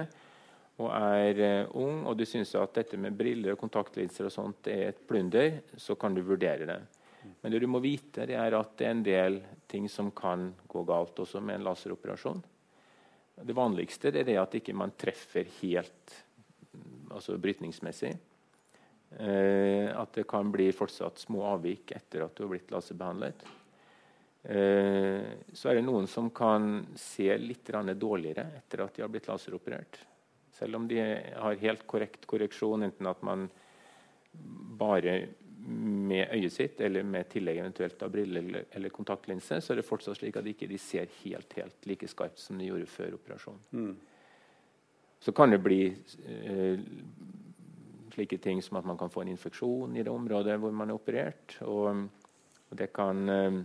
og er eh, ung og du syns at dette med briller og kontaktlinser og sånt er et plunder, så kan du vurdere det. Men det du må vite, det er at det er en del ting som kan gå galt også med en laseroperasjon. Det vanligste er det at ikke man treffer helt altså brytningsmessig. Eh, at det kan bli fortsatt små avvik etter at du har blitt laserbehandlet. Eh, så er det noen som kan se litt dårligere etter at de har blitt laseroperert. Selv om de har helt korrekt korreksjon, enten at man bare med øyet sitt eller med tillegg eventuelt av briller eller, eller kontaktlinse, så er det fortsatt slik at de ikke ser helt, helt like skarpt som de gjorde før operasjonen. Mm. Så kan det bli eh, slike ting som at man kan få en infeksjon i det området hvor man er operert. Og, og det kan eh,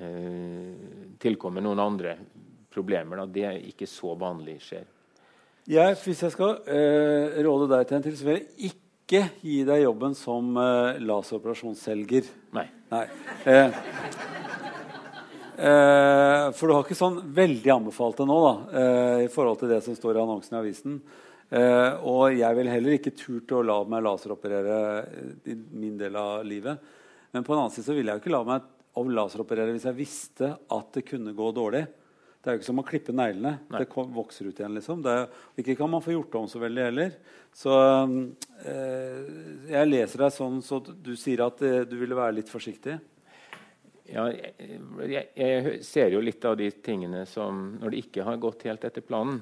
eh, tilkomme noen andre problemer. Da. Det er ikke så vanlig skjer. Jeg, hvis jeg skal eh, råde deg til en til, så vil jeg ikke gi deg jobben som eh, laseroperasjonsselger. Nei. Nei. Eh, eh, for du har ikke sånn veldig anbefalt det nå, da, eh, i forhold til det som står i annonsen i avisen. Eh, og jeg vil heller ikke turt å la meg laseroperere i min del av livet. Men på en annen side så ville jeg jo ikke la meg laseroperere hvis jeg visste at det kunne gå dårlig. Det er jo ikke som å klippe neglene. Det kom, vokser ut igjen. liksom. Det er, ikke kan man få gjort om så veldig heller. Så eh, jeg leser deg sånn så du sier at eh, du ville være litt forsiktig. Ja, jeg, jeg, jeg ser jo litt av de tingene som Når det ikke har gått helt etter planen.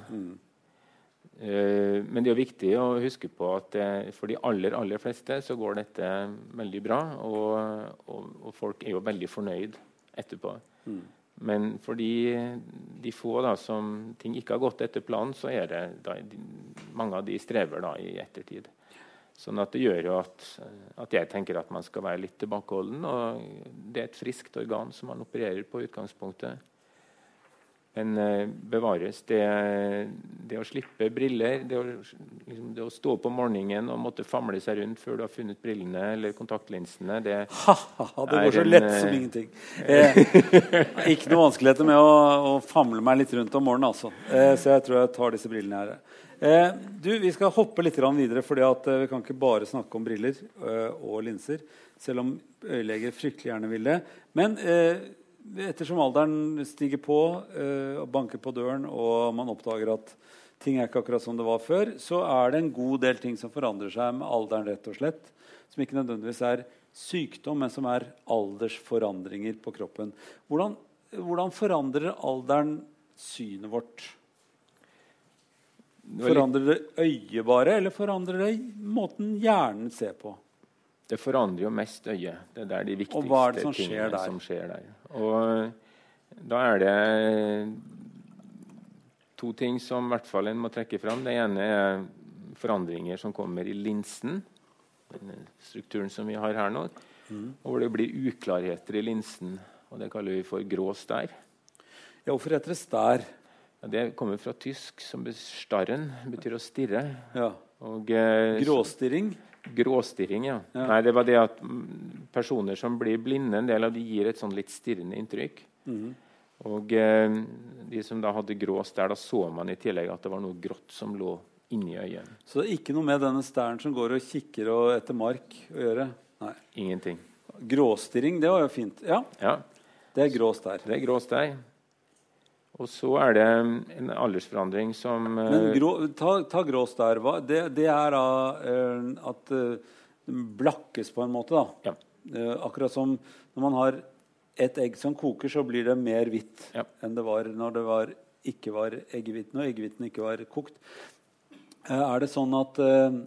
Eh, men det er viktig å huske på at eh, for de aller aller fleste så går dette veldig bra. Og, og, og folk er jo veldig fornøyd etterpå. Men for de, de få da, som ting ikke har gått etter planen, så er det da, de, mange av de strever da i ettertid. Sånn at det gjør jo at, at jeg tenker at man skal være litt tilbakeholden. Og det er et friskt organ som man opererer på utgangspunktet. Men eh, bevares det, det å slippe briller, det å, liksom, det å stå opp om morgenen og måtte famle seg rundt før du har funnet brillene eller kontaktlinsene det, Ha, ha, det går så lett eh, som ingenting. Eh, ikke noe vanskeligheter med å, å famle meg litt rundt om morgenen, altså. Eh, så jeg tror jeg tar disse brillene her. Eh, du, Vi skal hoppe litt videre, for eh, vi kan ikke bare snakke om briller eh, og linser. Selv om øyeleger fryktelig gjerne vil det. Men eh, ettersom alderen stiger på eh, og banker på døren, og man oppdager at ting er ikke akkurat som det var før, så er det en god del ting som forandrer seg med alderen. rett og slett, Som ikke nødvendigvis er sykdom, men som er aldersforandringer på kroppen. Hvordan, hvordan forandrer alderen synet vårt? Forandrer det øyet bare, eller forandrer det måten hjernen ser på? Det forandrer jo mest øyet. Det er der de viktigste Og hva er det som tingene som skjer der. Og da er det to ting som i hvert fall en må trekke fram. Det ene er forandringer som kommer i linsen, strukturen som vi har her nå. Mm. Hvor det blir uklarheter i linsen. og Det kaller vi for grå stær. Ja, hvorfor heter det stær? Ja, det kommer fra tysk, som starren betyr å stirre. Ja. Og, eh, Gråstirring? Gråstirring, ja. Ja. Nei, det var det at mm, personer som blir blinde, en del av de gir et sånn litt stirrende inntrykk. Mm. Og eh, de som da hadde grå stær, da så man i tillegg at det var noe grått som lå inni øyet. Så det er ikke noe med denne stæren som går og kikker og etter mark å gjøre? Nei. Ingenting. Gråstirring, det var jo fint. Ja, Ja, det er grå stær. det er grå stær. Og så er det en aldersforandring som eh, Men grå, ta, ta grås der. Det, det er da eh, at det den blakkes på en måte, da. Ja. Eh, akkurat som når man har et egg som koker, så blir det mer hvitt Ja. enn det var når det var, ikke var eggehviten, og eggehviten ikke var kokt. Eh, er det sånn at, eh,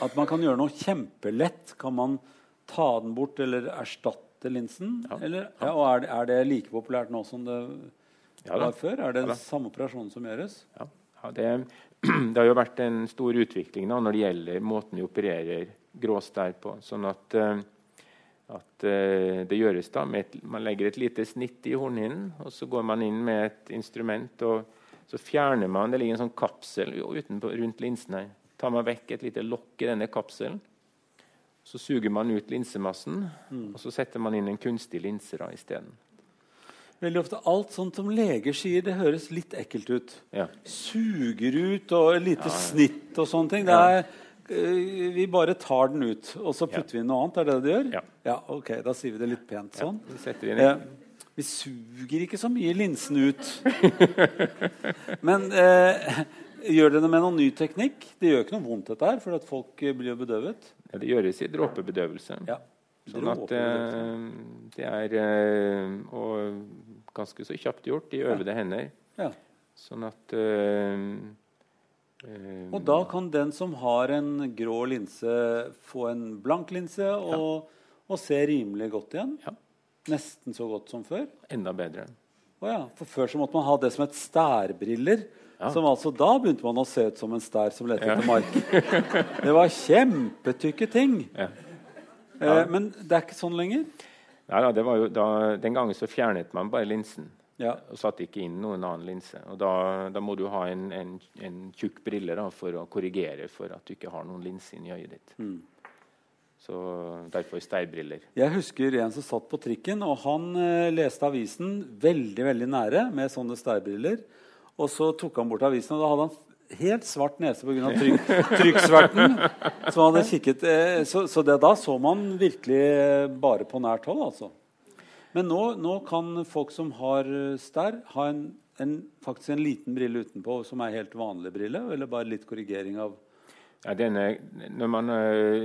at man kan gjøre noe kjempelett? Kan man ta den bort eller erstatte linsen? Ja. Eller, ja, og er det, er det like populært nå som det Ja var før? Er det Ja da. samme operasjonen som gjøres? Ja, ja det, [clears throat] det har jo vært en stor utvikling da, når det gjelder måten vi opererer gråstær på. Sånn at, eh, at eh, det gjøres da med et, Man legger et lite snitt i hornhinnen, og så går man inn med et instrument. og Så fjerner man Det ligger en sånn kapsel utenpå, rundt linsen her. Tar man vekk et lite lokk i denne kapselen. Så suger man ut linsemassen, og så setter man inn en kunstig linse da isteden. Veldig ofte Alt sånt som leger sier, det høres litt ekkelt ut. Ja. Suger ut og lite snitt og sånne ting. Det er, øh, vi bare tar den ut, og så putter vi inn noe annet. Er det det du gjør? Ja. ok, Da sier vi det litt pent sånn. Vi setter inn Eh, vi suger ikke så mye linsen ut. [laughs] Men eh, gjør det med noen ny teknikk? Det gjør ikke noe vondt, dette her, for at folk eh, blir jo bedøvet. Ja, det gjøres i dråpebedøvelse. Ja. Sånn at eh, det er eh, og ganske så kjapt gjort i øvede hender. Ja. Sånn at eh, eh, Og da kan den som har en grå linse, få en blank linse og, og se rimelig godt igjen? Ja. Nesten så godt som før? Enda bedre. Oh, ja. For før så måtte man ha det som et stærbriller. Ja. Som altså Da begynte man å se ut som en stær som lette etter mark. [laughs] Det var kjempetykke ting. Ja. Eh, men det er ikke sånn lenger. Nei, da, det var jo da, den gangen så fjernet man bare linsen. Ja. Og satte ikke inn noen annen linse. Og da, da må du ha en, en, en tjukk brille da, for å korrigere for at du ikke har noen linse inni øyet ditt. Mm. Så derfor steinbriller. Jeg husker en som satt på trikken, og han eh, leste avisen veldig veldig nære med sånne steinbriller. Og så tok han bort avisen, og da hadde han helt svart nese pga. Trykk, trykksverten. som hadde kikket, eh, så så det, da så man virkelig eh, bare på nært hold, altså. Men nå, nå kan folk som har eh, stær, ha en, en, faktisk en liten brille utenpå som er helt vanlig brille, eller bare litt korrigering av Ja, denne, når man,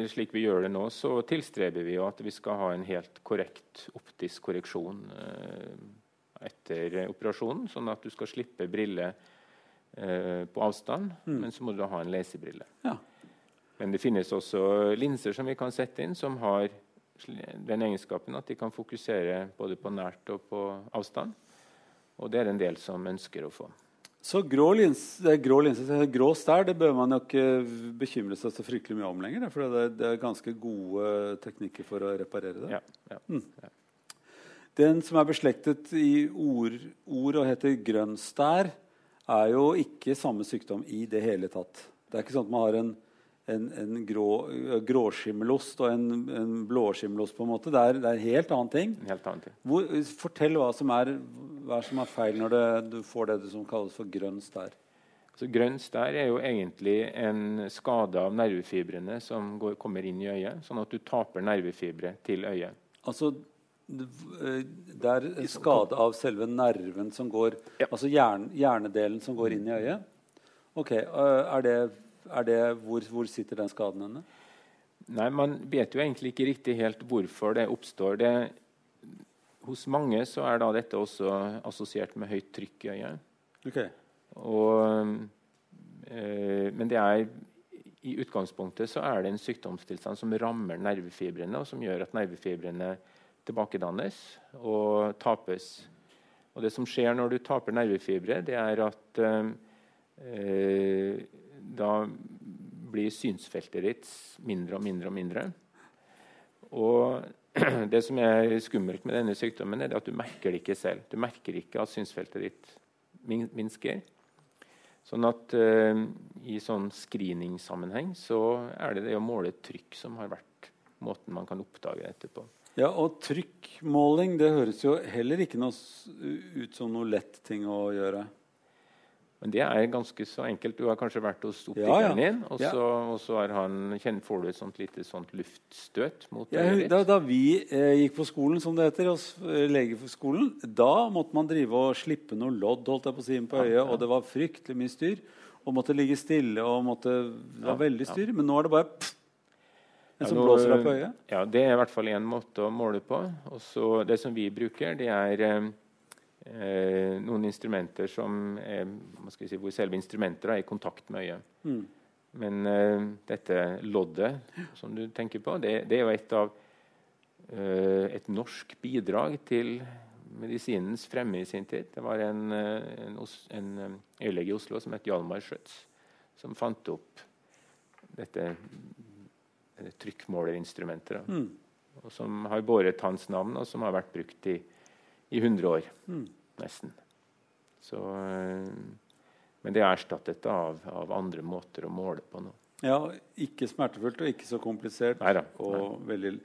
slik vi gjør det nå, så tilstreber vi jo at vi skal ha en helt korrekt optisk korreksjon etter operasjonen, sånn at du skal slippe brille øh, på avstand, men så må du da ha en lesebrille. Ja. Men det finnes også linser som vi kan sette inn, som har den egenskapen at de kan fokusere både på nært og på avstand. Og det er det en del som ønsker å få. Så grå lins, grå, linser, er grå stær det bør man jo ikke bekymre seg så fryktelig mye om lenger. For det, er- det er ganske gode teknikker for å reparere det. Ja, ja. Den som er beslektet i ord, ord og heter grønn stær, er jo ikke samme sykdom i det hele tatt. Det er ikke sånn at man har en, en, en grå, gråskimmelost og en, en blåskimmelost. på en måte. Det er, det er helt annen ting. Helt annen ting. Hvor, fortell hva som er, hva som er feil når det, du får det som kalles for grønn stær. Altså, grønn stær er jo egentlig en skade av nervefibrene som går, kommer inn i øyet, sånn at du taper nervefibre til øyet. Altså det er skade av selve nerven som går Ja. Altså hjern, hjernedelen som går inn i øyet? Ok, eh, Er det, er det hvor, hvor sitter den skaden henne? Nei, Man vet jo egentlig ikke riktig helt hvorfor det oppstår. Det, hos mange så er da dette også assosiert med høyt trykk i øyet. Ok, Og, øh, men det er, i utgangspunktet så er det en sykdomstilstand som rammer nervefibrene, og som gjør at nervefibrene tilbakedannes og tapes. Og det som skjer når du taper nervefibre, det er at eh, da blir synsfeltet ditt mindre og mindre og mindre. Og [clears throat] det som er skummelt med denne sykdommen, er at du merker det ikke selv. Du merker ikke at synsfeltet ditt minsker. Sånn at eh, i sånn screeningsammenheng så er det det å måle trykk som har vært måten man kan oppdage dette på. Ja, Og trykkmåling det høres jo heller ikke noe ut som noe lett ting å gjøre. Men det er ganske så enkelt. Du har kanskje vært hos optikeren ja. din, Ja. så, og så har han, kjenner, får du et sånt lite sånt luftstøt mot deg? da, da vi eh, gikk på skolen, som det heter, hos eh, legeskolen, da måtte man drive og slippe noe lodd holdt jeg på å si, inn på øyet, og det var fryktelig mye styr. Og måtte ligge stille og måtte, Det var Ja, veldig ja. styr. Men nå er det bare pff, en Ja, nå- blåser deg på øyet. Ja, Det er i hvert fall én måte å måle på. Også Det som vi bruker, det er eh, eh, noen instrumenter som er, si, hvor selve instrumentet er i kontakt med øyet. Mm. Men eh, dette loddet som du tenker på, det, det er jo et av eh, et norsk bidrag til medisinens fremme i sin tid. Det var en, eh, en, en eh, øyelege i Oslo som het Hjalmar Schjøtz, som fant opp dette eh, trykkmålerinstrumentet. da. Mm. Som har båret hans navn, og som har vært brukt i, i 100 år. Mm. Nesten. Så, eh, men det er erstattet av, av andre måter å måle på nå. Ja, ikke smertefullt og ikke så komplisert. Neida, Og veldig,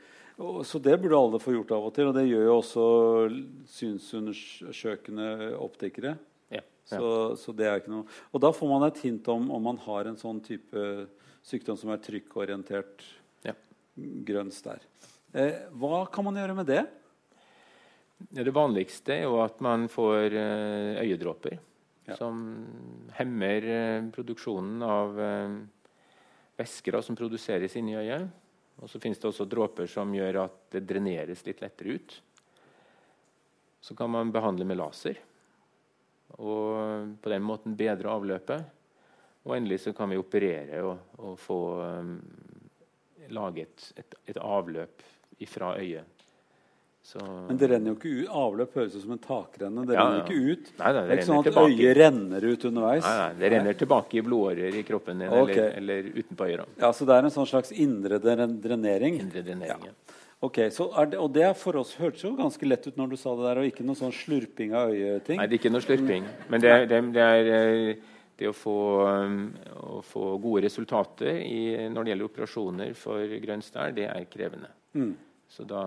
og, så det burde alle få gjort av og til, og det gjør jo også synsundersøkende optikere. Ja, ja. Så, så det er ikke noe Og da får man et hint om om man har en sånn type sykdom som er trykkorientert Ja. der. Eh, hva kan man gjøre med det? Det vanligste er jo at man får eh, øyedråper Ja. som hemmer eh, produksjonen av eh, væsker som produseres inni øyet. Og så finnes det også dråper som gjør at det dreneres litt lettere ut. Så kan man behandle med laser og på den måten bedre avløpet. Og endelig så kan vi operere og, og få um, lage et, et, et avløp fra øyet. Så, Men det renner jo ikke ut. Avløp høres ut som en takrenne. Det Ja, renner ja. ikke ut. Nei, nei, Det det er ikke sånn at tilbake. øyet renner ut underveis. Nei, nei, det renner tilbake i blodårer i kroppen din okay. eller, eller utenpå øyet. Ja, Så det er en sånn slags indre dren- drenering? Indre drenering. ja. Ok, så er det, Og det for oss hørtes jo ganske lett ut når du sa det der, og ikke noe sånn slurping av øyeting. Nei, det er ikke noe slurping. Men det, det, det er eh, det å få, um, å få gode resultater i, når det gjelder operasjoner for grønn stær, det er krevende. Mm. Så da,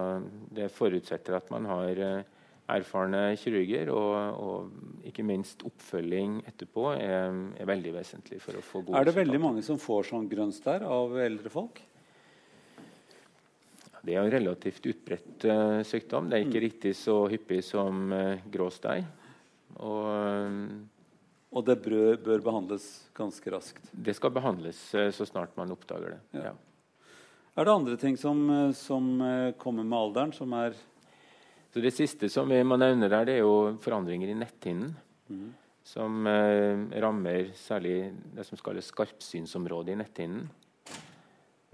det forutsetter at man har eh, erfarne kirurger, og, og ikke minst oppfølging etterpå er, er veldig vesentlig for å få gode Er det veldig mange som får sånn grønn stær av eldre folk? Det er en relativt utbredt uh, sykdom. Det er ikke riktig så hyppig som uh, grå stær. Og eh, Og det bør, bør behandles ganske raskt. det skal behandles eh, så snart man oppdager det. Ja. Ja. Er det andre ting som, eh, som eh, kommer med alderen, som er Så Det siste som man nevner nevne der, det er jo forandringer i netthinnen. Som eh, rammer særlig det som kalles skarpsynsområdet i netthinnen.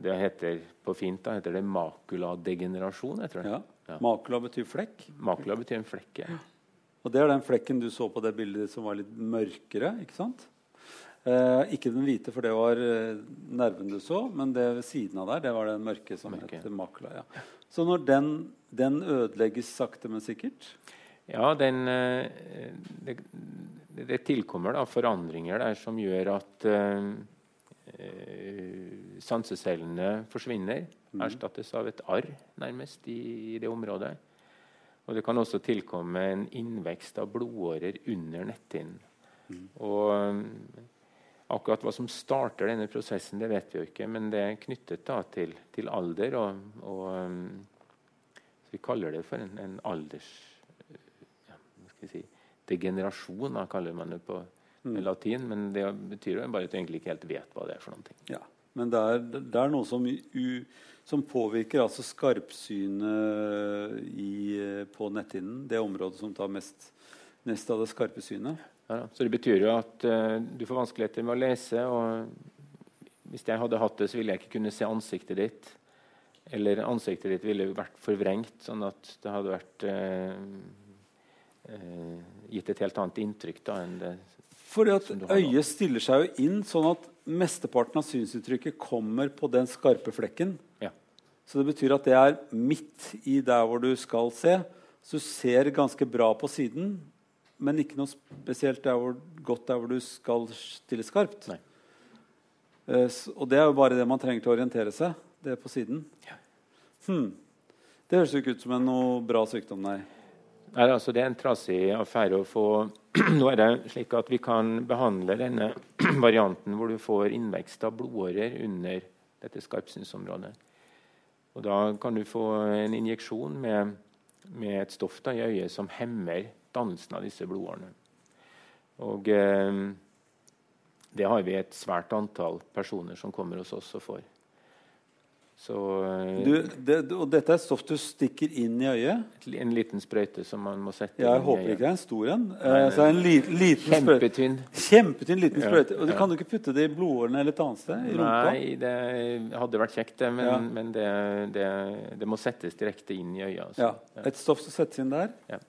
Det heter på fint da, heter det makuladegenerasjon. Jeg tror. ja. Ja. Makula betyr flekk. Makula betyr en flekk. ja. Og det er den flekken du så på det bildet som var litt mørkere. ikke sant? Eh, ikke den hvite, for det var eh, nerven du så, men det ved siden av der, det var den mørke som Mørke. heter makula. Ja. Så når den, den ødelegges sakte, men sikkert Ja, den, eh, det, det tilkommer da forandringer der som gjør at eh, eh, sansecellene forsvinner. Erstattes av et arr, nærmest, i, i det området. Og det kan også tilkomme en innvekst av blodårer under netthinnen. Og Akkurat hva som starter denne prosessen, det vet vi jo ikke, men det er knyttet da til, til alder. Og, og så Vi kaller det for en, en alders... Ja, si, degenerasjon, da, kaller man det på mm. latin. Men det betyr jo bare at du egentlig ikke helt vet hva det er for noe. Ja, men det er, det er noe som, u, som påvirker altså skarpsynet på netthinnen. Det området som tar mest, mest av det skarpe synet. Ja, så det betyr jo at uh, du får vanskeligheter med å lese. og Hvis jeg hadde hatt det, så ville jeg ikke kunne se ansiktet ditt. Eller ansiktet ditt ville vært forvrengt, sånn at det hadde vært uh, uh, gitt et helt annet inntrykk da enn det Fordi at øyet stiller seg jo inn sånn at mesteparten av synsuttrykket kommer på den skarpe flekken. Ja. Så det betyr at det er midt i der hvor du skal se. Så du ser ganske bra på siden, men ikke noe spesielt der hvor, godt der hvor du skal stille skarpt. Uh, og det er jo bare det man trenger til å orientere seg. Det er på siden. Ja. Hmm. Det høres jo ikke ut som en noe bra sykdom, nei. Nei altså, det er en trasig affære å få [clears throat] Nå er det slik at vi kan behandle denne [clears throat] varianten hvor du får innvekst av blodårer under dette skarpsynsområdet. Og da kan du få en injeksjon med, med et stoff da, i øyet som hemmer dannelsen av disse blodårene. Og eh, det har vi et svært antall personer som kommer hos oss og får. Så, eh, du, det, og dette er stoff du stikker inn i øyet? En liten sprøyte som man må sette ja, Jeg håper ikke det er en stor en. Eh, en li, liten kjempetynn. Kjempetynn liten sprøyte. Og du ja. kan du ikke putte det i blodårene eller et annet sted? i rumpa? Nei, det hadde vært kjekt, det, men, ja. men det, det, det, må settes direkte inn i øyet. Altså. Ja. Et stoff som settes inn der? Ja.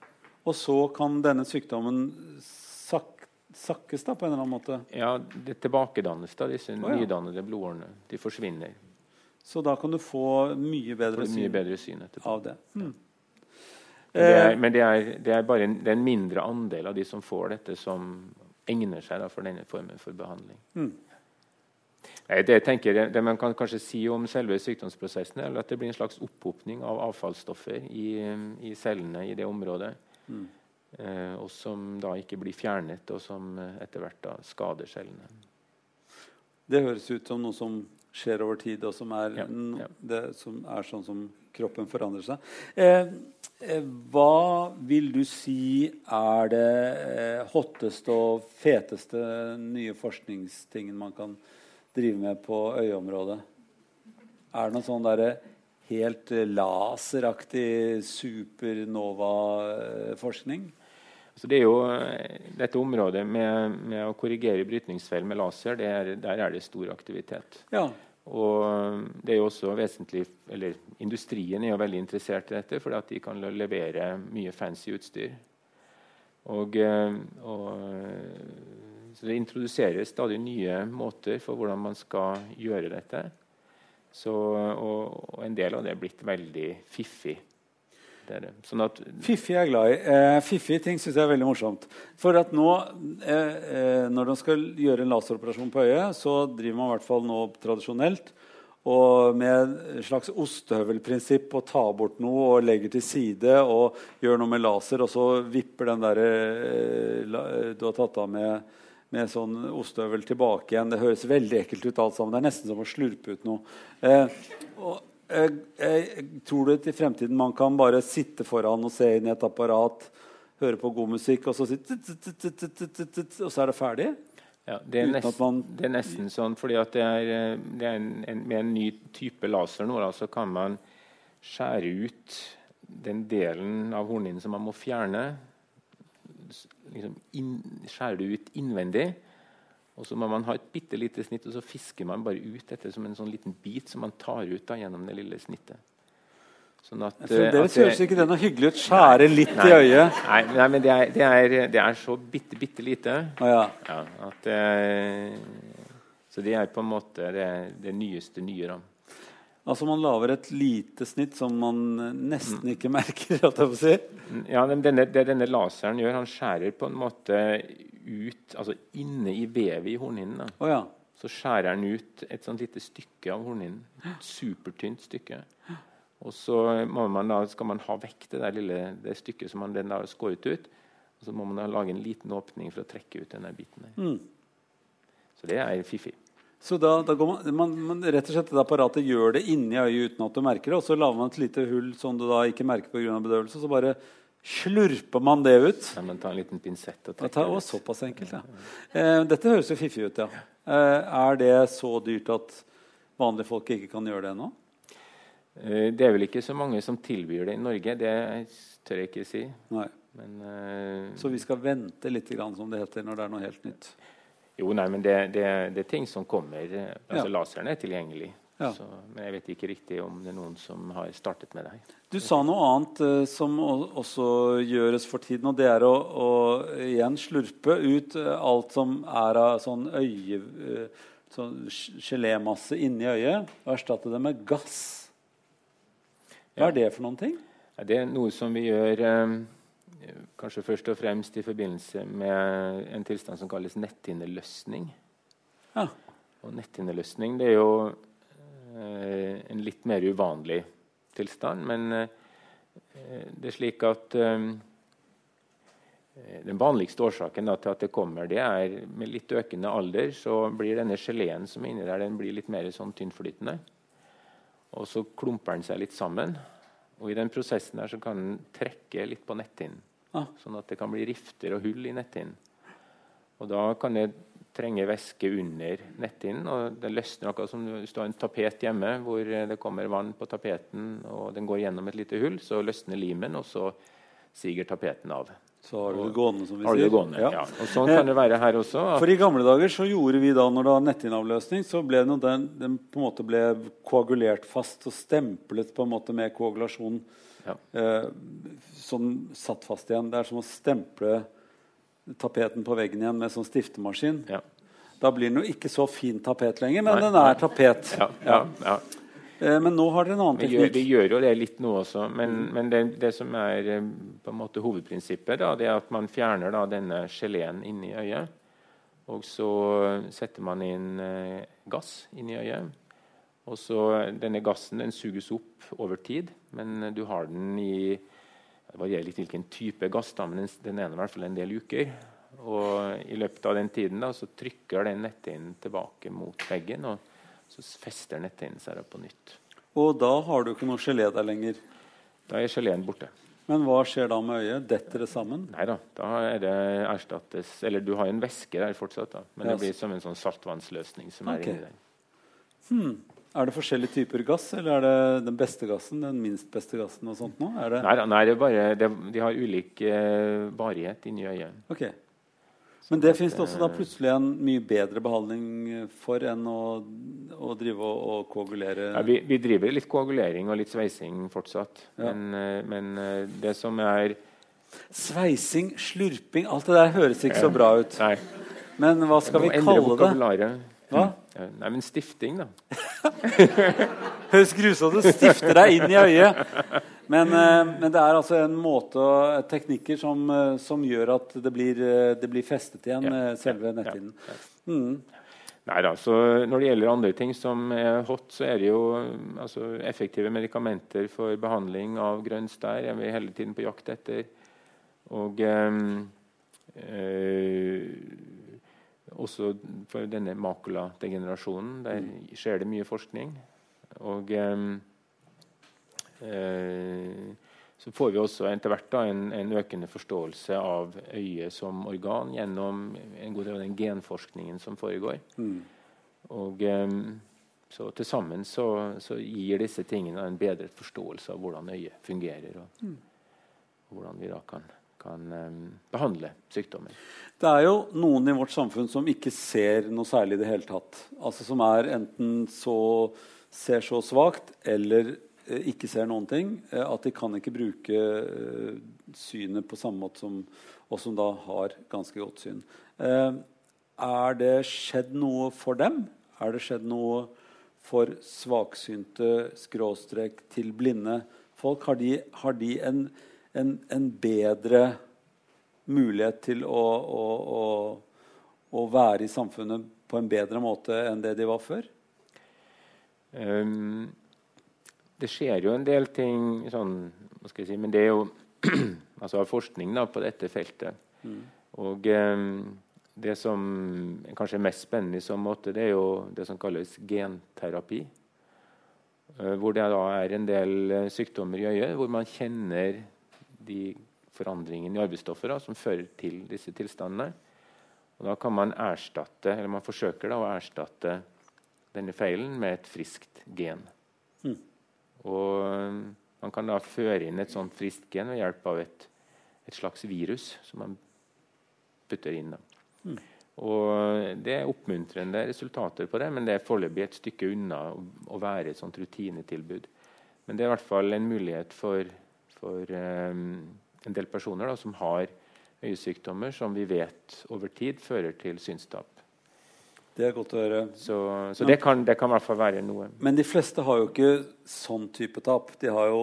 Og så kan denne sykdommen sak sakkes da på en eller annen måte? Ja, det tilbakedannes da, disse oh, ja. nydannede blodårene. De forsvinner. Så da kan du få mye bedre, syn, mye bedre syn av det. Mm. Det er, men det er, det er bare en, det er en, mindre andel av de som får dette, som egner seg for denne formen for behandling. Mm. Det, tenker, det, man kan kanskje si om selve sykdomsprosessen, er at det blir en slags opphopning av avfallsstoffer i, i cellene i det området. Mm. Eh, og som da ikke blir fjernet, og som eh, etter hvert skader cellene. Det høres ut som noe som skjer over tid, og som er, ja, ja. Det, som er sånn som kroppen forandrer seg. Eh, eh, hva vil du si er det eh, hotteste og feteste nye forskningstingen man kan drive med på øyeområdet? Er det noe sånn derre helt eh, laseraktig supernova-forskning? Altså det er jo eh, Dette området med, med å korrigere brytningsfeil med laser, er, der er det stor aktivitet. Ja. Og det er jo også vesentlig, eller Industrien er jo veldig interessert i dette, fordi at de kan levere mye fancy utstyr. Og, eh, og, så Det introduseres stadig nye måter for hvordan man skal gjøre dette. Så, og, og, en del av det er blitt veldig fiffig. Det er det. Sånn at, fiffig er jeg glad i. Eh, fiffige ting syns jeg er veldig morsomt. For at nå, eh, eh, når de skal gjøre en laseroperasjon på øyet, så driver man i hvert fall nå tradisjonelt og med et slags ostehøvelprinsipp og tar bort noe og legger til side og gjør noe med laser, og så vipper den der eh, du har tatt av med med sånn ostehøvel tilbake igjen. Det høres veldig ekkelt ut. alt sammen. Det er nesten som å slurpe ut noe. Eh, og, eh, eh, tror du i fremtiden man kan bare sitte foran og se inn i et apparat, høre på god musikk, og så, sitte, og så er det ferdig? Ja, det er, nesten, det er nesten sånn fordi at det er, det er en, en, med en ny type laser nå, så kan man skjære ut den delen av hornhinnen som man må fjerne liksom inn, skjære det ut innvendig. Og så må man ha et bitte lite snitt, og så fisker man bare ut dette som en sånn liten bit som man tar ut da, gjennom det lille snittet. Sånn at, Det høres ikke det noe hyggelig ut. Skjære litt nei, i øyet. Nei, nei men det er, det, er, det er, så bitte, bitte lite. Ah, ja. Ja, at, eh, så det er på en måte det, det nyeste nye. da. Altså Man lager et lite snitt som man nesten ikke [laughs] merker. Si. Ja, denne, Det denne laseren gjør, han skjærer på en måte ut altså inne i vevet i hornhinnen. Oh, ja. Så skjærer han ut et sånt lite stykke av hornhinnen. Et supertynt stykke. Og så man da, skal man ha vekk det der lille det stykket som man den har skåret ut. Og så må man da lage en liten åpning for å trekke ut denne biten. Mm. Så det er fiffig. Så da, da går man, man, man, rett og slett det apparatet gjør det inni øyet uten at du merker det, og så lager man et lite hull som du da ikke merker pga. bedøvelse, så bare slurper man det ut. Ja, man tar en liten pinsett og trekker er ut. såpass enkelt, ja. Eh, dette høres jo fiffig ut, ja. Eh, er det så dyrt at vanlige folk ikke kan gjøre det ennå? Eh, Det er vel ikke så mange som tilbyr det i Norge. Det tør jeg ikke si. Nei. Men eh, Så vi skal vente litt, grann, som det heter, når det er noe helt nytt. Jo, nei, men det, det, det er ting som kommer. Altså, Ja. Laseren er tilgjengelig. Ja. Så, men jeg vet ikke riktig om det er noen som har startet med det her. Du sa noe annet eh, som også gjøres for tiden, og det er å, å igjen slurpe ut eh, alt som er av sånn øye... eh, sånn gelémasse inni øyet, og erstatte det med gass. Hva er det for noen ting? Ja, Det er noe som vi gjør eh, kanskje først og fremst i forbindelse med en tilstand som kalles netthinneløsning. Ja. Og netthinneløsning det er jo en litt mer uvanlig tilstand, men eh, det er slik at eh, den vanligste årsaken da, til at det kommer, det er med litt økende alder så blir denne geleen som er inni der, den blir litt mer sånn tynnflytende. Og så klumper den seg litt sammen. Og i den prosessen der så kan den trekke litt på netthinnen. Ah. Sånn at det kan bli rifter og hull i netthinnen. Og da kan det trenge væske under netthinnen, og det løsner akkurat som hvis du har en tapet hjemme hvor det kommer vann på tapeten, og den går gjennom et lite hull, så løsner limen, og så siger tapeten av. Så har du det gående, som vi sier. gående? Ja. Ja. Og sånn kan det være her også. For i gamle dager så gjorde vi da, når det var nettinnavløsning, så ble den, den på en måte ble koagulert fast og stemplet på en måte med koagulasjon. Ja. Eh, sånn satt fast igjen. Det er som å stemple tapeten på veggen igjen med sånn stiftemaskin. Ja. Da blir den jo ikke så fin tapet lenger, men Nei, den er tapet. Ja, ja, ja. Eh, men nå har dere en annen Vi gjør, vi gjør jo det litt nå også, men, men det, det som er eh, på en måte hovedprinsippet, da, det er at man fjerner da, denne geleen inni øyet. Og så setter man inn eh, gass inni øyet. Og så Denne gassen den suges opp over tid, men du har den i Det varierer litt hvilken type gass, da, men den, den er i hvert fall en del uker. Og I løpet av den tiden da, så trykker den netthinnen tilbake mot veggen, og så fester netthinnen seg på nytt. Og da har du ikke noe gelé der lenger. Da er geleen borte. Men hva skjer da med øyet? Detter det sammen? Nei da, da er det erstattes Eller du har en væske der fortsatt, da, men Ja. det blir som en sånn saltvannsløsning som okay. er inni der. Er det forskjellige typer gass, eller er det den beste gassen, den minst beste gassen og sånt nå? Det? Nei, nei det er bare det, de har ulik uh, varighet inni øyet. Ok. Men det fins det også da plutselig en mye bedre behandling for enn å, å drive og, og koagulere Ja, vi, vi driver litt koagulering og litt sveising fortsatt, Ja. men, eh, men eh, det som er Sveising, slurping Alt det der høres ikke så bra ut. Nei, Men hva skal vi kalle det? Hva? Ja, Nei, men stifting, da. [laughs] Høres grusomt ut. Stifter deg inn i øyet. Men, eh, men det er altså en måte og teknikker som, eh, som gjør at det blir, eh, det blir festet igjen, Ja, eh, selve ja, netthinnen. ja. Mm. Nei da, så Når det gjelder andre ting som er hot, så er det jo altså, effektive medikamenter for behandling av grønn stær. er vi hele tiden på jakt etter. Og ehm, eh, også for denne makuladegenerasjonen. Der skjer det mye forskning. Og ehm, eh, så får vi også etter hvert da, en, en økende forståelse av øyet som organ gjennom en god del av den genforskningen som foregår. Mm. Og eh, så til sammen så, så gir disse tingene en bedre forståelse av hvordan øyet fungerer, og, og hvordan vi da kan, kan ehm, behandle sykdommer. Det er jo noen i vårt samfunn som ikke ser noe særlig i det hele tatt. Altså Som er enten så ser så svakt eller eh, ikke ser noen ting. Eh, at de kan ikke bruke eh, synet på samme måte som oss som da har ganske godt syn. Eh, er det skjedd noe for dem? Er det skjedd noe for svaksynte skråstrek til blinde folk? Har de, har de en, en, en bedre mulighet til å, å, å, å være i samfunnet på en bedre måte enn det de var før? Um, det skjer jo en del ting sånn, hva skal jeg si, men det er jo [clears throat] altså forskning da, på dette feltet. Og um, det som kanskje er mest spennende i så måte, det er jo det som kalles genterapi. Uh, hvor det da er en del eh, sykdommer i øyet hvor man kjenner de forandringene i arvestoffet som fører til disse tilstandene. Og da kan man erstatte, eller man forsøker da å erstatte denne feilen med et friskt gen. Mm. Og man kan da føre inn et sånt friskt gen ved hjelp av et, et slags virus som man putter inn. da. Mm. Og Det er oppmuntrende resultater på det, men det er foreløpig et stykke unna å være et sånt rutinetilbud. Men det er i hvert fall en mulighet for, for um, en del personer da, som har øyesykdommer som vi vet over tid fører til synstap. Det er godt å høre. Så, så det, kan, det, kan, i hvert fall være noe. Men de fleste har jo ikke sånn type tap. De har jo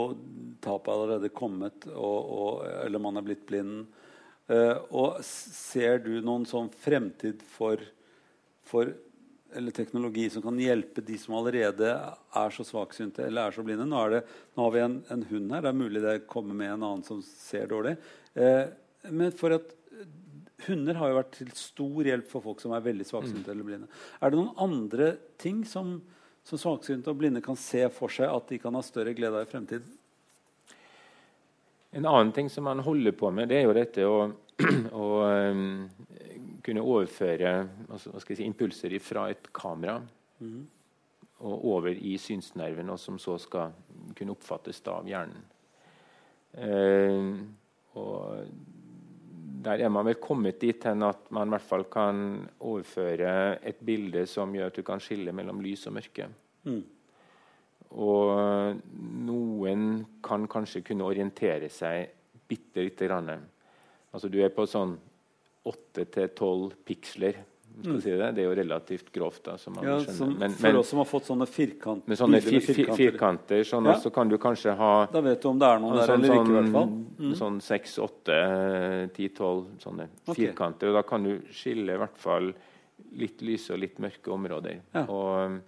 tapet allerede kommet, og, og, eller man er blitt blind. Uh, og ser du noen sånn fremtid for, for eller teknologi som kan hjelpe de som allerede er så svaksynte eller er så blinde? Nå, det, nå har vi en, en, hund her. Det er mulig det kommer med en annen som ser dårlig. Eh, men for at Hunder har jo vært til stor hjelp for folk som er veldig svaksynte mm. eller blinde. Er det noen andre ting som, som svaksynte og blinde kan se for seg at de kan ha større glede av i fremtiden? En annen ting som man holder på med, det er jo dette å, [clears throat] å um, kunne overføre altså, si, impulser fra et kamera mm. og over i synsnerven, og som så skal kunne oppfattes av hjernen. Eh, og der er man vel kommet dit hen at man i hvert fall kan overføre et bilde som gjør at du kan skille mellom lys og mørke. Mm. Og noen kan kanskje kunne orientere seg bitte lite grann. Altså, du er på sånn 8-12 piksler. Mm. Si det. det. er jo relativt grovt. Da, ja, som, men, for oss som har fått sånne firkant, med sånne fir, firkanter, firkanter sånn, ja. så kan du kanskje ha Da vet du om det er noen der sånn, eller ikke. i hvert fall. Mm. Sånn 6-8-10-12 sånne okay. firkanter. Og da kan du skille i hvert fall litt lyse og litt mørke områder. Ja. Og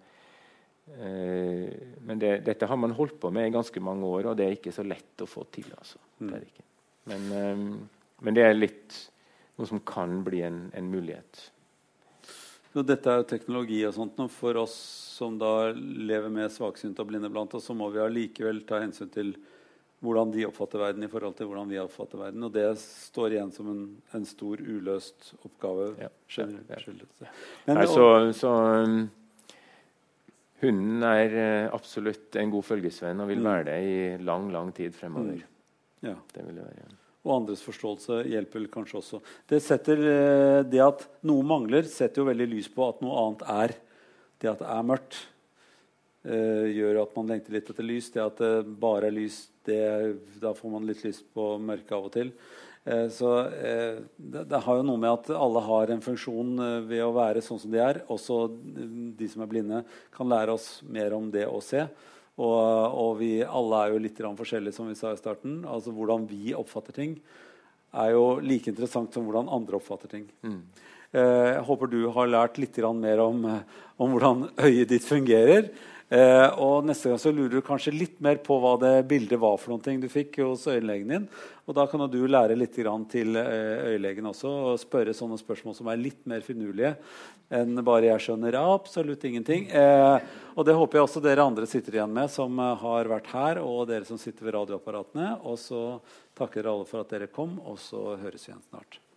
øh, men det, dette har man holdt på med i ganske mange år, og det er ikke så lett å få til. Altså. Mm. Det men, øh, men, det er litt noe som kan bli en, en mulighet. Så dette er jo teknologi og sånt. For oss som da lever med svaksynte og blinde blant oss, så må vi allikevel ta hensyn til hvordan de oppfatter verden i forhold til hvordan vi oppfatter verden. Og det står igjen som en, en stor uløst oppgave. Ja. Ja, ja. Men, Nei, så, så um, Hunden er eh, absolutt en god følgesvenn og vil mm. være det i lang lang tid fremover. Mm. Ja. Det vil det være. Og andres forståelse hjelper kanskje også. Det, setter, eh, det, at noe mangler, setter jo veldig lys på at noe annet er. Det at det er mørkt, eh, gjør at man lengter litt etter lys. Det at det bare er lys, det, da får man litt lyst på mørke av og til. Eh, så det, det, har jo noe med at alle har en funksjon ved å være sånn som de er. Også de som er blinde, kan lære oss mer om det å se. Og, og vi alle er jo litt forskjellige, som vi sa i starten. Altså Hvordan vi oppfatter ting, er jo like interessant som hvordan andre oppfatter ting. Mm. Jeg håper du har lært litt mer om, om hvordan øyet ditt fungerer. Eh, og neste gang så lurer du kanskje litt mer på hva det bildet var for noe du fikk hos øyelegen din. Og da kan du lære litt til eh, øyelegen også og spørre sånne spørsmål som er litt mer finurlige enn bare 'jeg skjønner absolutt ingenting'. Eh, og det håper jeg også dere andre sitter igjen med som eh, har vært her, og dere som sitter ved radioapparatene. Og så takker dere alle for at dere kom, og så høres vi igjen snart.